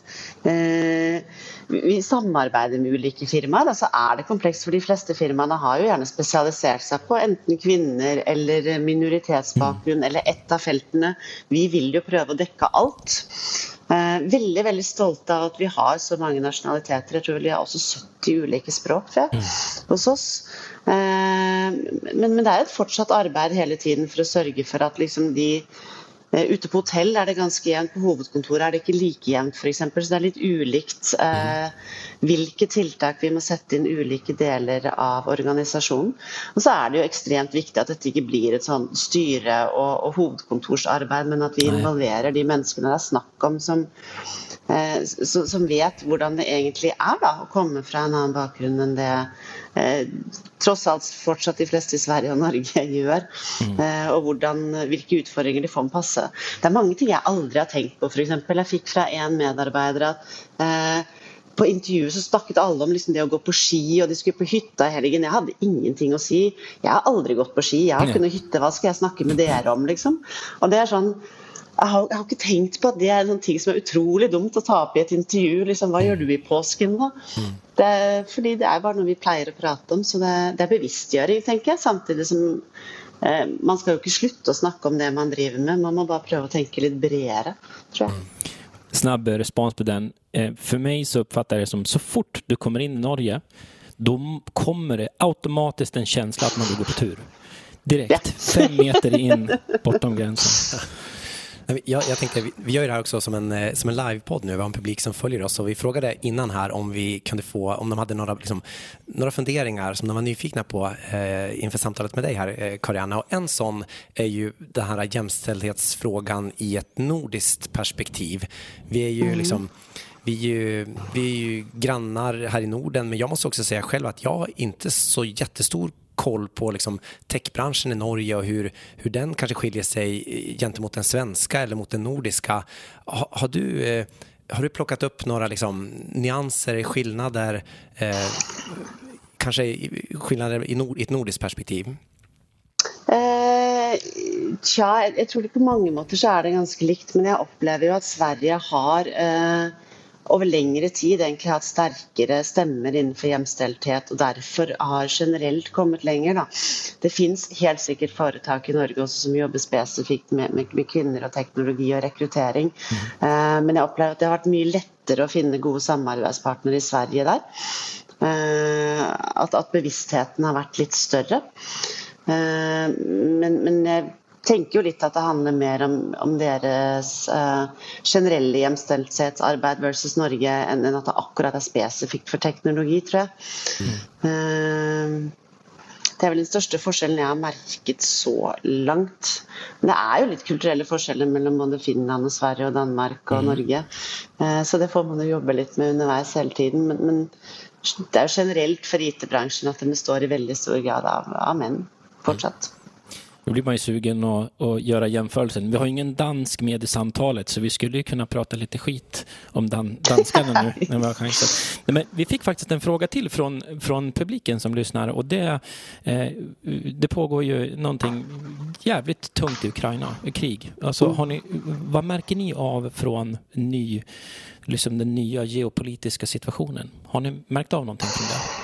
eh, vi samarbeider med ulike firmaer. Da så er det komplekst, for de fleste firmaene har jo gjerne spesialisert seg på enten kvinner eller minoritetsbakgrunn eller ett av feltene. Vi vil jo prøve å dekke alt. Eh, veldig veldig stolte av at vi har så mange nasjonaliteter. Jeg tror vi har også 70 ulike språk jeg, mm. hos oss. Eh, men, men, det er et fortsatt arbeid hele tiden for å sørge for at liksom de ute på hotell er det ganske jevnt, på hovedkontoret er det ikke like jevnt f.eks. Så det er litt ulikt eh, hvilke tiltak vi må sette inn ulike deler av organisasjonen. Og så er det jo ekstremt viktig at dette ikke blir et sånn styre- og, og hovedkontorsarbeid, men at vi involverer de menneskene det er snakk om som, eh, som vet hvordan det egentlig er da, å komme fra en annen bakgrunn enn det eh, tross alt fortsatt de fleste i Sverige og Norge [laughs] gjør. Mm. Eh, og hvordan, hvilke utfordringer de får med passe. Det er mange ting jeg aldri har tenkt på. For eksempel, jeg fikk fra en medarbeider at eh, på intervjuet så snakket alle om liksom det å gå på ski, og de skulle på hytta i helgen. Jeg hadde ingenting å si. Jeg har aldri gått på ski. Jeg har ikke noe hytte. Hva skal jeg snakke med dere om, liksom? Og det er sånn jeg har, jeg har, ikke tenkt på at det er en sånn ting som er utrolig dumt å ta opp i et intervju. Liksom, hva gjør du i påsken, da? Mm. Det, fordi det er bare noe vi pleier å prate om. Så det, det er bevisstgjøring, tenker jeg. Samtidig som eh, man skal jo ikke slutte å snakke om det man driver med. Man må bare prøve å tenke litt bredere, tror jeg. Mm. Snabb respons på den. Eh, for meg så oppfatter jeg det som så fort du kommer inn i Norge, da kommer det automatisk en følelse at man vil gå på tur. Direkte. Fem meter inn bortom grensen. [laughs] Jag, jag tänkte, vi, vi gör det här också som en, eh, som en livepodd nu. Vi har en publik som följer oss och vi frågade innan här om vi kunde få, om de hade några, liksom, några funderingar som de var nyfikna på eh, inför samtalet med dig här, eh, Karianna. Och en sån är ju den här jämställdhetsfrågan i ett nordiskt perspektiv. Vi är ju mm. liksom vi är, ju, vi är ju grannar här i Norden men jag måste också säga själv att jag har inte så jättestor koll på liksom techbransjen i Norge og hur, den kanskje skiljer seg gentemot den svenske eller mot den nordiske. Har, har du, eh, har du plukket opp noen liksom, nyanser, skillnader, eh, Kanskje skillnader i, nord, i et nordisk perspektiv? Eh, tja, jeg tror det på mange måter så er det ganske likt, men jeg opplever jo at Sverige har eh, over lengre tid egentlig hatt sterkere stemmer innenfor hjemstelthet, og derfor har generelt kommet lenger. Da. Det fins helt sikkert foretak i Norge også som jobber spesifikt med, med, med kvinner og teknologi og rekruttering. Mm. Uh, men jeg opplever at det har vært mye lettere å finne gode samarbeidspartnere i Sverige der. Uh, at, at, bevisstheten har vært litt større. Uh, men, men jeg tenker jo litt at det handler mer om, om deres uh, generelle hjemstelthetsarbeid versus Norge, enn at det akkurat er spesifikt for teknologi, tror jeg. Mm. Uh, det er vel den største forskjellen jeg har merket så langt. Men det er jo litt kulturelle forskjeller mellom både Finland, og Sverige, og Danmark og mm. Norge. Uh, så det får man jo jobbe litt med underveis hele tiden. Men, men det er jo generelt for IT-bransjen at den består i veldig stor grad av, av menn fortsatt. Då blir man ju sugen att, att göra jämförelsen. Vi har ingen dansk med i samtalet så vi skulle ju kunna prata lite skit om dan danskarna nu. [laughs] När vi, har chansen. Men vi fick faktiskt en fråga till från, från publiken som lyssnar och det, eh, det pågår ju någonting jävligt tungt i Ukraina, krig. Alltså, har ni, vad märker ni av från ny, liksom den nya geopolitiska situationen? Har ni märkt av någonting kring det?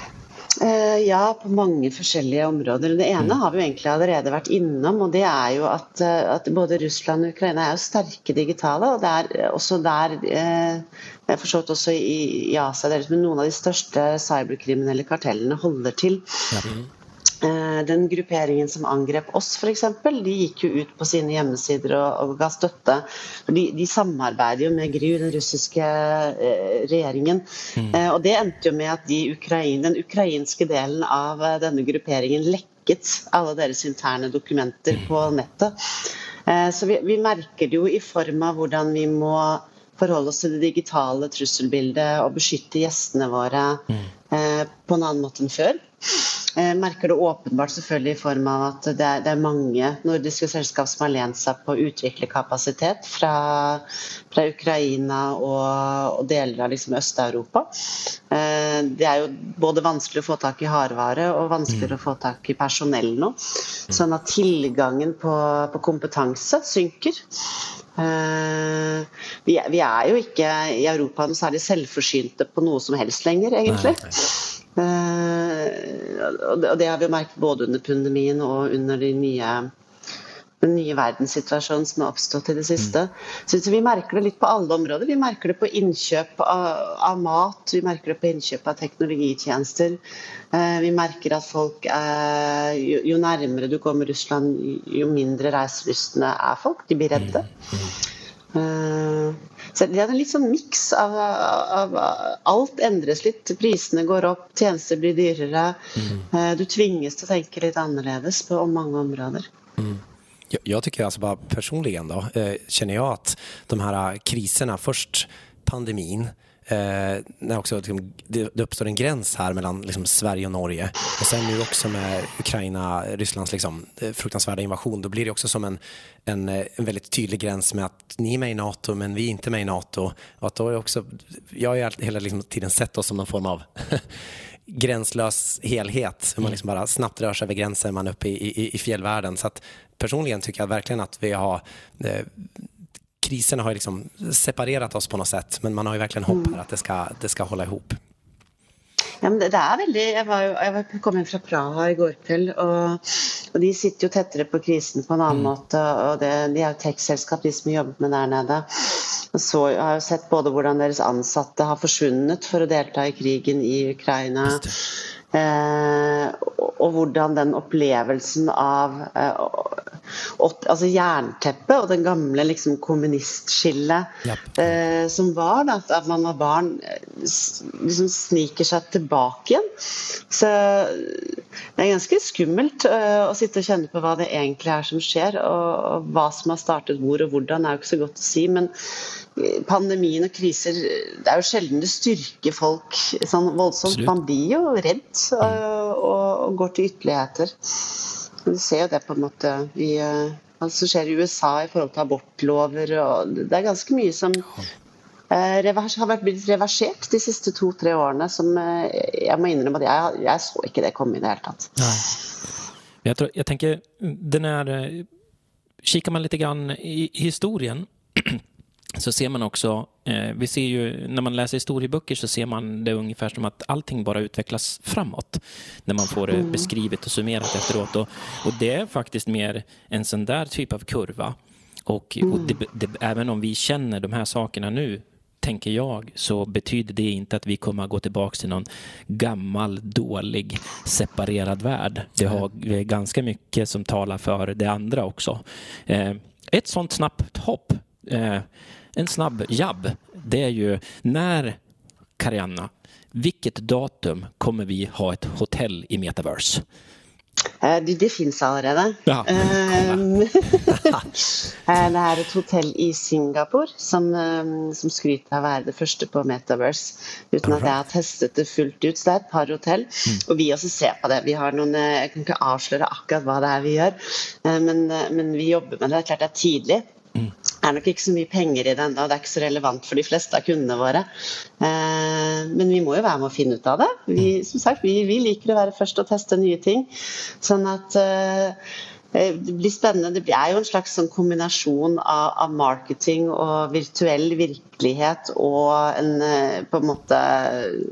Eh, ja, på mange forskjellige områder. Det ene mm. har vi egentlig allerede vært innom. og det er jo at, eh, at Både Russland og Ukraina er jo sterke digitale. og det er også der eh, jeg har forstått også i, i Asia, det er liksom noen av de største cyberkriminelle kartellene holder til. Ja. Eh, den grupperingen som angrep oss, f.eks., de gikk jo ut på sine hjemmesider og, og ga støtte. De, de, samarbeider jo med GRU, den russiske eh, regjeringen. Mm. Eh, og det endte jo med at de Ukraine, den ukrainske delen av eh, denne grupperingen lekket alle deres interne dokumenter mm. på nettet. Så vi, vi merker det jo i form av hvordan vi må forholde oss til det digitale trusselbildet og beskytte gjestene våre mm. på en annen måte enn før. Eh, merker det åpenbart selvfølgelig i form av at det er, det er mange nordiske selskap som har lent seg på å utvikle kapasitet fra, fra Ukraina og, og, deler av liksom Øst-Europa. Eh, det er jo både vanskelig å få tak i hardvare og vanskeligere å få tak i personell nå. Sånn at tilgangen på, på kompetanse synker. Vi vi, vi, er jo ikke i Europa noe særlig selvforsynte på noe som helst lenger, egentlig. Uh, og, det, har vi merket både under pandemien og under de nye den nye verdenssituasjonen som har oppstått i det siste. Mm. Så vi merker det litt på alle områder. Vi merker det på innkjøp av, mat, vi merker det på innkjøp av teknologitjenester. Eh, vi merker at folk er, jo, jo, nærmere du kommer Russland, jo mindre reiselystne er folk. De blir redde. Så det er en litt sånn miks av, av, av, Alt endres litt. Prisene går opp, tjenester blir dyrere. Mm. Eh, du tvinges til å tenke litt annerledes på mange områder. Mm. Jag, jag, tycker alltså bara personligen då, eh, känner jag att de här kriserna, först pandemin, eh, när också liksom, det, det, uppstår en gräns här mellan liksom, Sverige och Norge och sen nu också med Ukraina, Rysslands liksom, eh, fruktansvärda invasion, då blir det också som en, en, eh, en väldigt tydlig gräns med att ni är med i NATO men vi är inte med i NATO. Och att då är också, jag har hela liksom, tiden sett oss som någon form av [laughs] gränslös helhet. Hur man mm. liksom bara snabbt rör sig över gränsen, man är uppe i, i, i fjällvärlden. Så att personligen tycker jag verkligen att vi har eh, kriserna har liksom separerat oss på något sätt men man har ju verkligen hopp här att det ska, det ska hålla ihop. Ja, men det, det er veldig, Jeg, var jo, jeg kom fra Praha i går kveld, og, og, de sitter jo tettere på krisen på en annen mm. måte. og det, De er jo tech-selskap, de som jobber med der nede. Og Så jeg har jo sett både hvordan deres ansatte har forsvunnet for å delta i krigen i Ukraina. Eh, og hvordan den opplevelsen av eh, altså jernteppet og den gamle liksom, kommunistskillet yep. eh, som var, da, at man var barn, liksom sniker seg tilbake igjen. Så det er ganske skummelt å sitte og kjenne på hva det egentlig er som skjer, og hva som har startet hvor og hvordan, er jo ikke så godt å si. men pandemien og kriser Det er jo sjelden det styrker folk sånn voldsomt. Man blir jo redd og, og, og går til ytterligheter. Du ser jo det på en måte i hva som skjer i USA i forhold til abortlover. og Det er ganske mye som eh, har vært blitt reversert de siste to-tre årene. som Jeg må innrømme at jeg, jeg, så ikke det komme i det hele tatt. Nei. Jeg, tror, jeg tenker, den er, Kikker man litt i historien så ser man också, eh, vi ser ju, när man läser historieböcker så ser man det ungefär som att allting bara utvecklas framåt. När man får det mm. beskrivet och summerat efteråt. Och, och det är faktiskt mer en sån där typ av kurva. Och, mm. och det, det, även om vi känner de här sakerna nu tänker jag, så betyder det inte att vi kommer att gå tillbaka till någon gammal, dålig, separerad värld. Det har ganska mycket som talar för det andra också. Eh, ett sånt snabbt hopp, eh, en snabb jabb, det är ju när Karianna, vilket datum kommer vi ha ett hotell i metaverse? Eh, det, det fins allerede. Ja. Um, [laughs] det er et hotell i Singapore som, som skryter av å være det første på Metaverse. Uten at jeg har testet det fullt ut. Så det er et par hotell. Mm. Og vi også ser på det. Vi har noen, jeg kan ikke avsløre akkurat hva det er vi gjør, men, men vi jobber med det. Det er klart det er tidlig. Er nok ikke så mye penger i det ennå, det er ikke så relevant for de fleste av kundene våre. Eh, men vi må jo være med å finne ut av det. Vi, som sagt, vi, vi liker å være først og teste nye ting. Sånn at Eh, det blir spennende. Det er jo en slags sånn kombinasjon av, av, marketing og virtuell virkelighet og en eh, på en måte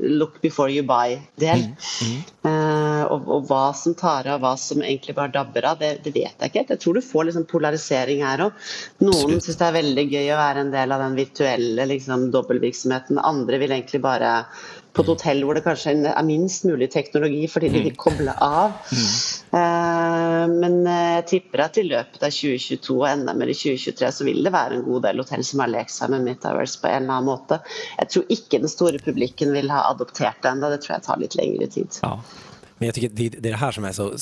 look before you buy-del. Mm. Mm. Uh, og, og, hva som tar av, hva som egentlig bare dabber av, det, det vet jeg ikke helt. Jeg tror du får liksom polarisering her òg. Noen syns det er veldig gøy å være en del av den virtuelle liksom, dobbeltvirksomheten. Andre vil egentlig bare på et hotell hvor det kanskje er minst mulig teknologi fordi de vil mm. koble av. Mm. Uh, men jeg tipper at i løpet av 2022 og mer i 2023 så vil det være en god del hotell som har lekt seg med Metaverse på en eller annen måte. Jeg tror ikke den store publikken vil ha adoptert det ennå, det tror jeg tar litt lengre tid. Ja. Men jag tycker det, det är det här som är så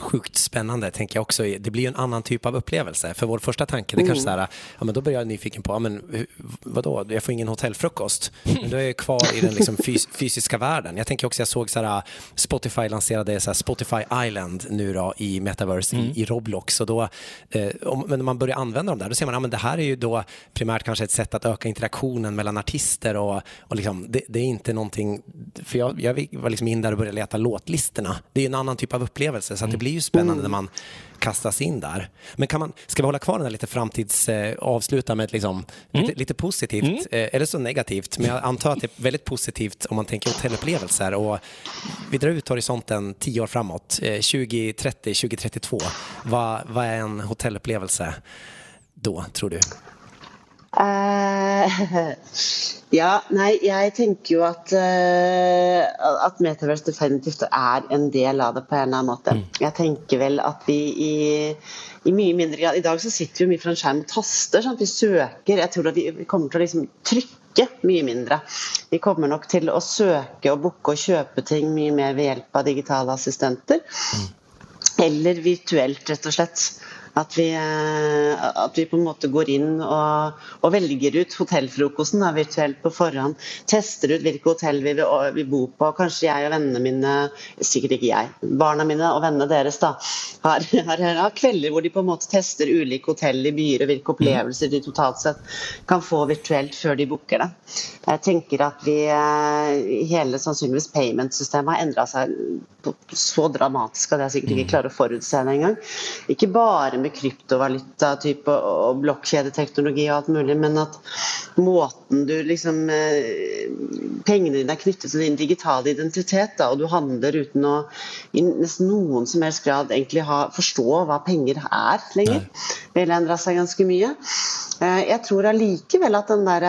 sjukt spännande, tänker jag också. Det blir ju en annan typ av upplevelse. För vår första tanke, det är kanske mm. så här, ja men då börjar jag nyfiken på, ja men vadå, jag får ingen hotellfrukost. Men då är jag kvar i den liksom fys [laughs] fysiska världen. Jag tänker också, jag såg så här, Spotify lanserade så här, Spotify Island nu då i Metaverse mm. i, i, Roblox. Och då, eh, om, men när man börjar använda dem där, då ser man, ja men det här är ju då primärt kanske ett sätt att öka interaktionen mellan artister och, och liksom, det, det är inte någonting, för jag, jag var liksom in där och började leta låtlistor artisterna. Det är en annan typ av upplevelse så det mm. blir ju spännande när man kastas in där. Men kan man, ska vi hålla kvar den här lite framtids, eh, avsluta med ett liksom, mm. lite, lite, positivt, mm. eh, eller så negativt, men jag antar att det är väldigt positivt om man tänker hotellupplevelser och vi drar ut horisonten tio år framåt, eh, 2030, 2032. Vad, vad är en hotellupplevelse då, tror du? Uh, [laughs] ja, nei, jeg tenker jo at, uh, at Metaverse definitivt er en del av det på en eller annen måte. Mm. Jeg tenker vel at vi i, i, mye mindre grad I dag så sitter vi mye fra en skjerm og taster. Sånn at vi søker. Jeg tror at vi kommer til å liksom trykke mye mindre. Vi kommer nok til å søke og booke og kjøpe ting mye mer ved hjelp av digitale assistenter. Mm. Eller virtuelt, rett og slett. At vi, eh, at vi, på en måte går inn og, og velger ut hotellfrokosten da, virtuelt på forhånd. Tester ut hvilke hotell vi vil, vi bo på. Kanskje jeg og vennene mine, sikkert ikke jeg, barna mine og vennene deres da, har, har, har, kvelder hvor de på en måte tester ulike hotell i byer og hvilke opplevelser de totalt sett kan få virtuelt før de booker det. Jeg tenker at vi, eh, hele sannsynligvis payment-systemet har endra seg så dramatisk at jeg sikkert ikke klarer å forutse det engang. Ikke bare med kryptovaluta type, og blokkjedeteknologi og alt mulig, men at måten du liksom eh, Pengene dine er knyttet til din digitale identitet, da, og du handler uten å i nesten noen som helst grad egentlig ha, forstå hva penger er lenger. Vil endre seg ganske mye. Eh, jeg tror allikevel at den der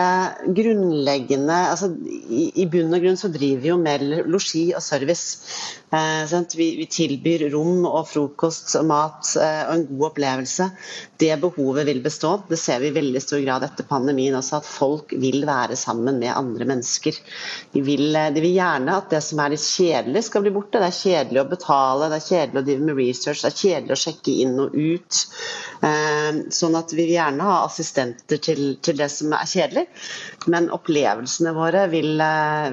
grunnleggende altså i, i bunn og grunn så driver vi jo med losji og service. Eh, vi, vi, tilbyr rom og frokost og mat eh, og en god opplevelse. Det behovet vil bestå. Det ser vi i veldig stor grad etter pandemien også, at folk vil være sammen med andre mennesker. De vil, eh, de vil gjerne at det som er litt kjedelig skal bli borte. Det er kjedelig å betale, det er kjedelig å drive med research, det er kjedelig å sjekke inn og ut. Sånn at vi vil gjerne ha assistenter til, til det som er kjedelig. Men opplevelsene våre vil,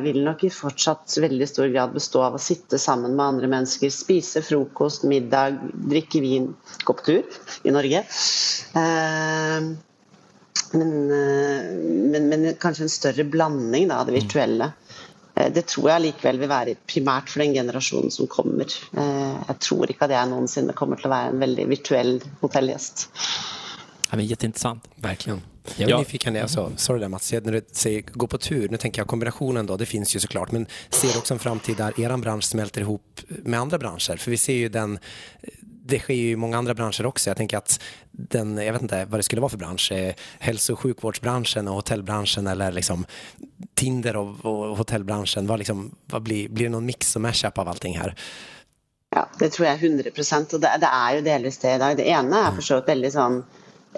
vil nok i fortsatt veldig stor grad bestå av å sitte sammen sammen med andre mennesker. Spise frokost, middag, drikke vin, gå på tur i Norge. Eh, men, eh, men, men kanskje en større blanding da, av det virtuelle. Eh, det tror jeg likevel vil være primært for den generasjonen som kommer. Jeg tror ikke at jeg noensinne kommer til å være en veldig virtuell hotellgjest. Det er jätteintressant. Verkligen. Jag är ja. nyfiken, alltså, sorry där Mats, när du säger gå på tur, nu tänker jag kombinationen då, det finns ju såklart, men ser du också en framtid där er bransch smälter ihop med andra branscher? För vi ser ju den det sker ju i många andra branscher också. Jag tänker att den, jag vet inte vad det skulle vara för bransch, eh, hälso och sjukvårdsbranschen och hotellbranschen eller liksom Tinder och, och hotellbranschen, vad liksom, vad blir, blir det någon mix och mashup av allting här? Ja, det tror jeg 100 og det, det er jo delvis det i dag. Det ene er for så vidt veldig sånn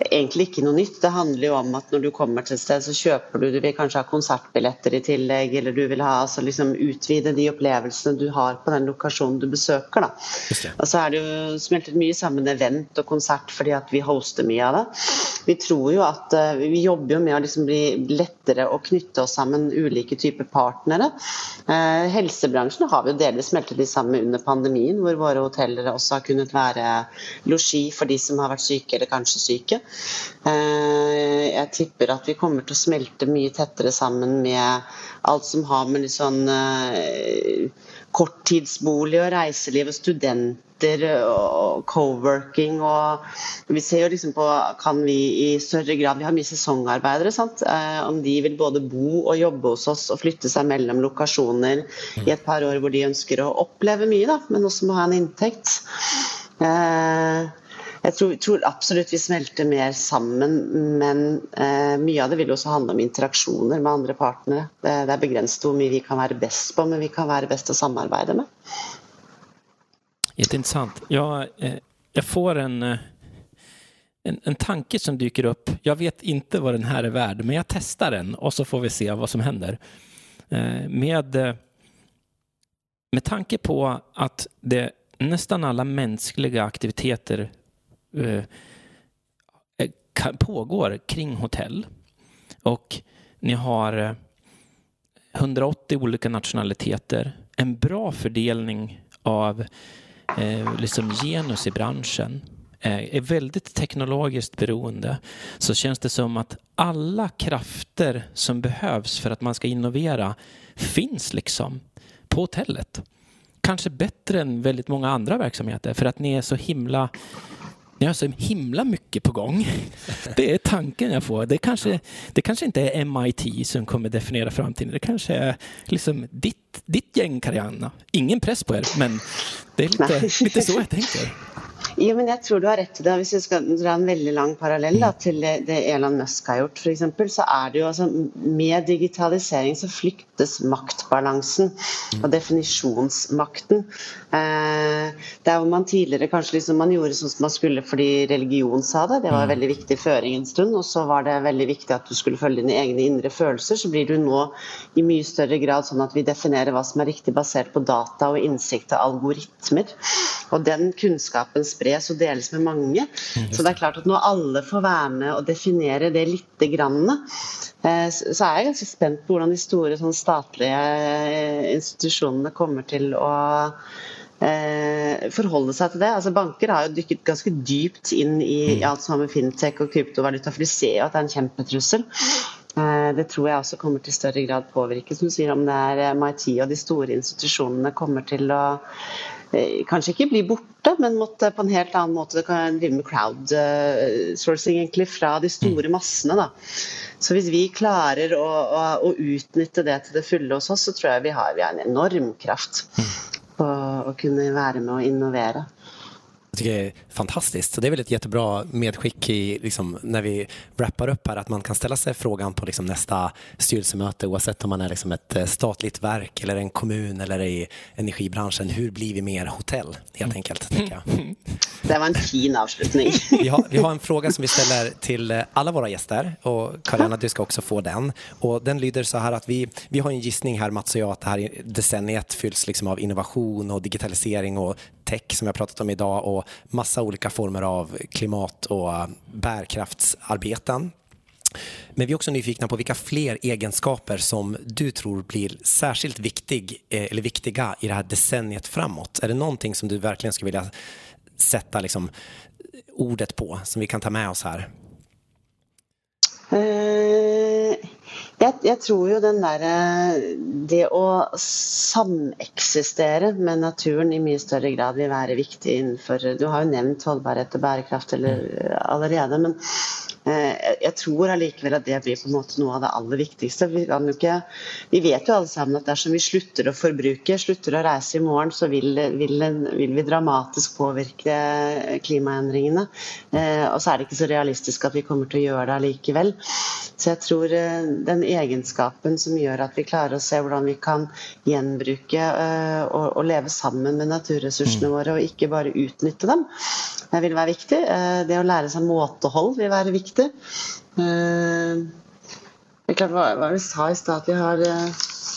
egentlig ikke noe nytt. Det handler jo om at når du kommer til et sted, så kjøper du Du vil kanskje ha konsertbilletter i tillegg, eller du vil ha, altså liksom utvide de opplevelsene du har på den lokasjonen du besøker. Da. Og så er det jo smeltet mye sammen event og konsert fordi at vi hoster mye av det. Vi tror jo at uh, vi jobber jo med å liksom bli lettere å knytte oss sammen ulike typer partnere. Eh, helsebransjen har vi jo delvis smeltet de sammen under pandemien, hvor våre hoteller også har kunnet være losji for de som har vært syke eller kanskje syke. Eh, jeg tipper at vi kommer til å smelte mye tettere sammen med alt som har med litt sånn eh, korttidsbolig og reiseliv og studenter og co-working og Vi ser jo liksom på kan vi i større grad Vi har mye sesongarbeidere. sant? Eh, om de vil både bo og jobbe hos oss og flytte seg mellom lokasjoner i et par år hvor de ønsker å oppleve mye, da, men også må ha en inntekt. Eh, jeg tror, tror, absolutt vi smelter mer sammen, men eh, mye av det vil også handle om interaksjoner med andre partnere. Det, det er begrenset hvor mye vi kan være best på, men vi kan være best å samarbeide med. Interessant. Jeg, jeg får en, eh, en, en tanke som dyker opp. Jeg vet ikke hva den her er verd, men jeg tester den og så får vi se hva som händer. Eh, med, med tanke på at det nesten alle menneskelige aktiviteter Eh, eh, pågår kring hotell. Och ni har 180 eh, olika nationaliteter, en bra fördelning av eh, liksom genus i branschen, eh, är väldigt teknologiskt beroende, så känns det som att alla krafter som behövs för att man ska innovera finns liksom på hotellet. Kanske bättre än väldigt många andra verksamheter för att ni är så himla ni har så himla mycket på gång. Det är tanken jag får. Det kanske, det kanske inte är MIT som kommer definiera framtiden. Det kanske är liksom ditt, ditt gäng, Karianna. Ingen press på er, men det är lite, lite så jag tänker. Jo, men jeg tror du har rett i det. Hvis vi skal dra en veldig lang parallell da, til det Elon Musk har gjort, f.eks., så er det jo altså Med digitalisering så flyktes maktbalansen og definisjonsmakten. Eh, der hvor man tidligere kanskje liksom man gjorde sånn som man skulle fordi religion sa det, det var en veldig viktig føring en stund, og så var det veldig viktig at du skulle følge dine egne indre følelser, så blir du nå i mye større grad sånn at vi definerer hva som er riktig basert på data og innsikt og algoritmer. Og den kunnskapen sprer spres og deles med mange. Så det er klart at når alle får være med og definere det lite grann, eh, så er jeg ganske spent på hvordan de store sånn, statlige eh, institusjonene kommer til å eh, forholde seg til det. Altså Banker har jo dykket ganske dypt inn i mm. alt som har med fintech og kryptovaluta, for de ser jo at det er en kjempetrussel. Det tror jeg også kommer til større grad påvirke. Som du sier, om det er MIT og de store institusjonene kommer til å kanskje ikke bli borte, men måtte på en helt annen måte kan drive med crowdsourcing egentlig fra de store mm. massene. Da. Så hvis vi klarer å, å, å, utnytte det til det fulle hos oss, så tror jeg vi har, vi har en enorm kraft mm. på å kunne være med å innovere. Jag tycker det är fantastiskt. Så det är väl ett jättebra medskick i, liksom, när vi wrappar upp här att man kan ställa sig frågan på liksom, nästa styrelsemöte oavsett om man är liksom, ett eh, statligt verk eller en kommun eller i energibranschen. Hur blir vi mer hotell helt mm. enkelt? Jag. Det var en fin avslutning. [laughs] Vi har, vi har en fråga som vi ställer till alle alla våra gäster och Karina du ska också få den. Och den lyder så här att vi, vi har en gissning här Mats och jag att det här decenniet fylls liksom av innovation och digitalisering och tech som vi har pratat om idag och massa olika former av klimat och bärkraftsarbeten. Men vi är också nyfikna på vilka fler egenskaper som du tror blir särskilt viktig, eh, eller viktiga i det här decenniet framåt. Är det någonting som du verkligen skulle vilja sätta liksom, ordet på som vi kan ta med oss här? Uh, jeg, jeg, tror jo den derre Det å sameksistere med naturen i mye større grad vil være viktig innenfor Du har jo nevnt holdbarhet og bærekraft eller, allerede, men eh, jeg tror allikevel at det blir på en måte noe av det aller viktigste. Vi, ikke, vi, vet jo alle sammen at dersom vi slutter å forbruke, slutter å reise i morgen, så vil, vil, vil vi dramatisk påvirke klimaendringene. Eh, og så er det ikke så realistisk at vi kommer til å gjøre det allikevel. Så jeg tror eh, den egenskapen som gjør at vi klarer å se hvordan vi kan gjenbruke eh, og, og leve sammen med naturressursene mm. våre, og ikke bare utnytte dem, det vil være viktig. Eh, det å lære seg måtehold vil være viktig. Eh, hva hva det vi sa i stad? At vi har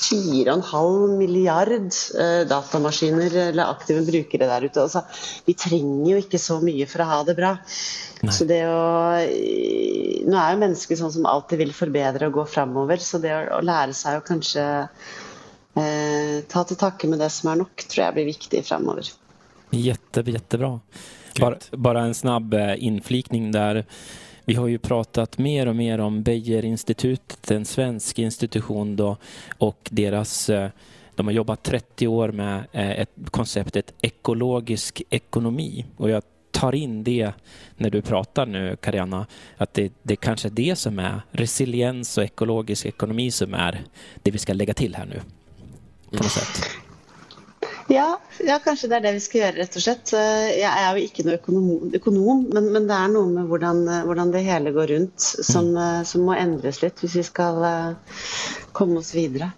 4,5 eh, datamaskiner eller aktive brukere der ute. Altså, vi trenger jo ikke så mye for å ha det bra. Nei. Så det å Nå er jo mennesker sånn som alltid vil forbedre og gå framover, så det å, å lære seg å kanskje eh, ta til takke med det som er nok, tror jeg blir viktig framover. Jätte, jättebra. Bara, bara, en snabb eh, inflikning där. Vi har ju pratat mer och mer om Beijerinstitutet, en svensk institution då, och deras eh, de har jobbat 30 år med eh, ett konceptet ekologisk ekonomi och jag tar in det när du pratar nu, Karianna, att det, det kanske är det som är resiliens og ekologisk ekonomi som er det vi skal lägga til her nå. På något sätt. Ja, ja, kanskje det er det vi skal gjøre, rett og slett. Jeg er jo ikke noe økonom, økonom men, men, det er noe med hvordan, hvordan det hele går rundt som, mm. som, må endres litt hvis vi skal eh, komme oss videre.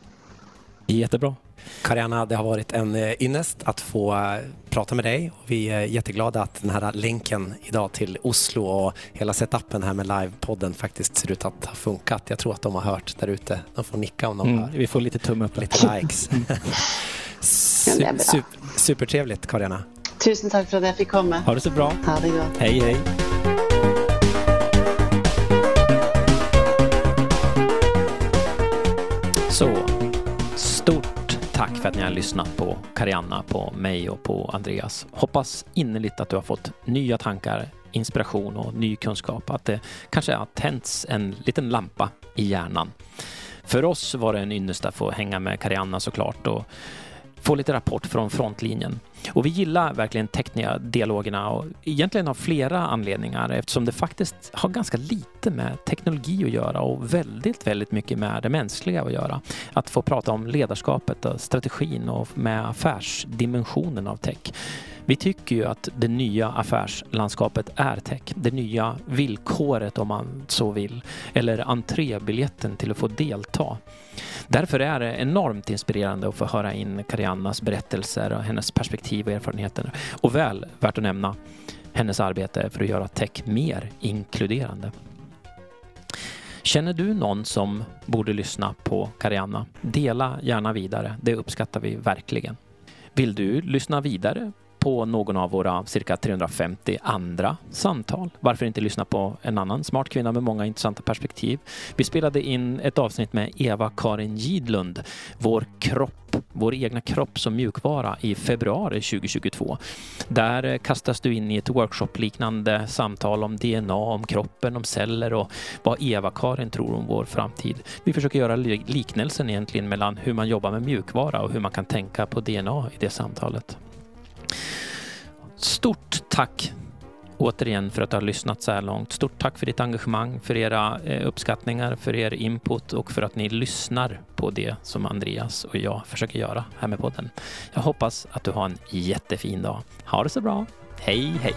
Jättebra. Karianna, det har vært en eh, ynnest å få eh, prate med deg. Vi er jätteglada at denne linken i dag til Oslo og hele setupen her med livepodden faktisk ser ut til å ha funket. Jeg tror at de har hørt der ute. De får nikke om de mm, Vi får litt tumme opp. Litt likes. [laughs] Super, super, supertrevligt, Karianna. Tusen takk for at jeg fikk komme. Ha det så bra. Ha det godt. Hei, hei. Så, stort takk for at ni har lyssnat på Karianna, på meg og på Andreas. Hoppas innerligt at du har fått nya tanker, inspiration og ny kunnskap. At det kanskje har tänts en liten lampa i hjernen. For oss var det en ynnest å få henge med Karianna såklart och få lite rapport från frontlinjen. Och vi gillar verkligen Technia-dialogerna och egentligen av flera anledningar eftersom det faktiskt har ganska lite med teknologi att göra och väldigt, väldigt mycket med det mänskliga att göra. Att få prata om ledarskapet, och strategin och med affärsdimensionen av tech. Vi tycker ju att det nya affärslandskapet är tech. Det nya villkoret om man så vill. Eller entrébiljetten till att få delta. Därför är det enormt inspirerande att få höra in Kariannas berättelser och hennes perspektiv och erfarenheter. Och väl värt att nämna hennes arbete för att göra tech mer inkluderande. Känner du någon som borde lyssna på Karianna? Dela gärna vidare. Det uppskattar vi verkligen. Vill du lyssna vidare på någon av våra cirka 350 andra samtal. Varför inte lyssna på en annan smart kvinna med många intressanta perspektiv? Vi spelade in ett avsnitt med Eva-Karin Gidlund, vår kropp, vår egna kropp som mjukvara i februari 2022. Där kastas du in i ett workshop-liknande samtal om DNA, om kroppen, om celler och vad Eva-Karin tror om vår framtid. Vi försöker göra liknelsen egentligen mellan hur man jobbar med mjukvara och hur man kan tänka på DNA i det samtalet. Stort tack återigen för att har lyssnat så här långt. Stort tack för ditt engagemang, för era eh, uppskattningar, för er input och för att ni lyssnar på det som Andreas och jag försöker göra här med podden. Jag hoppas att du har en jättefin dag. Ha det så bra. Hej, hej!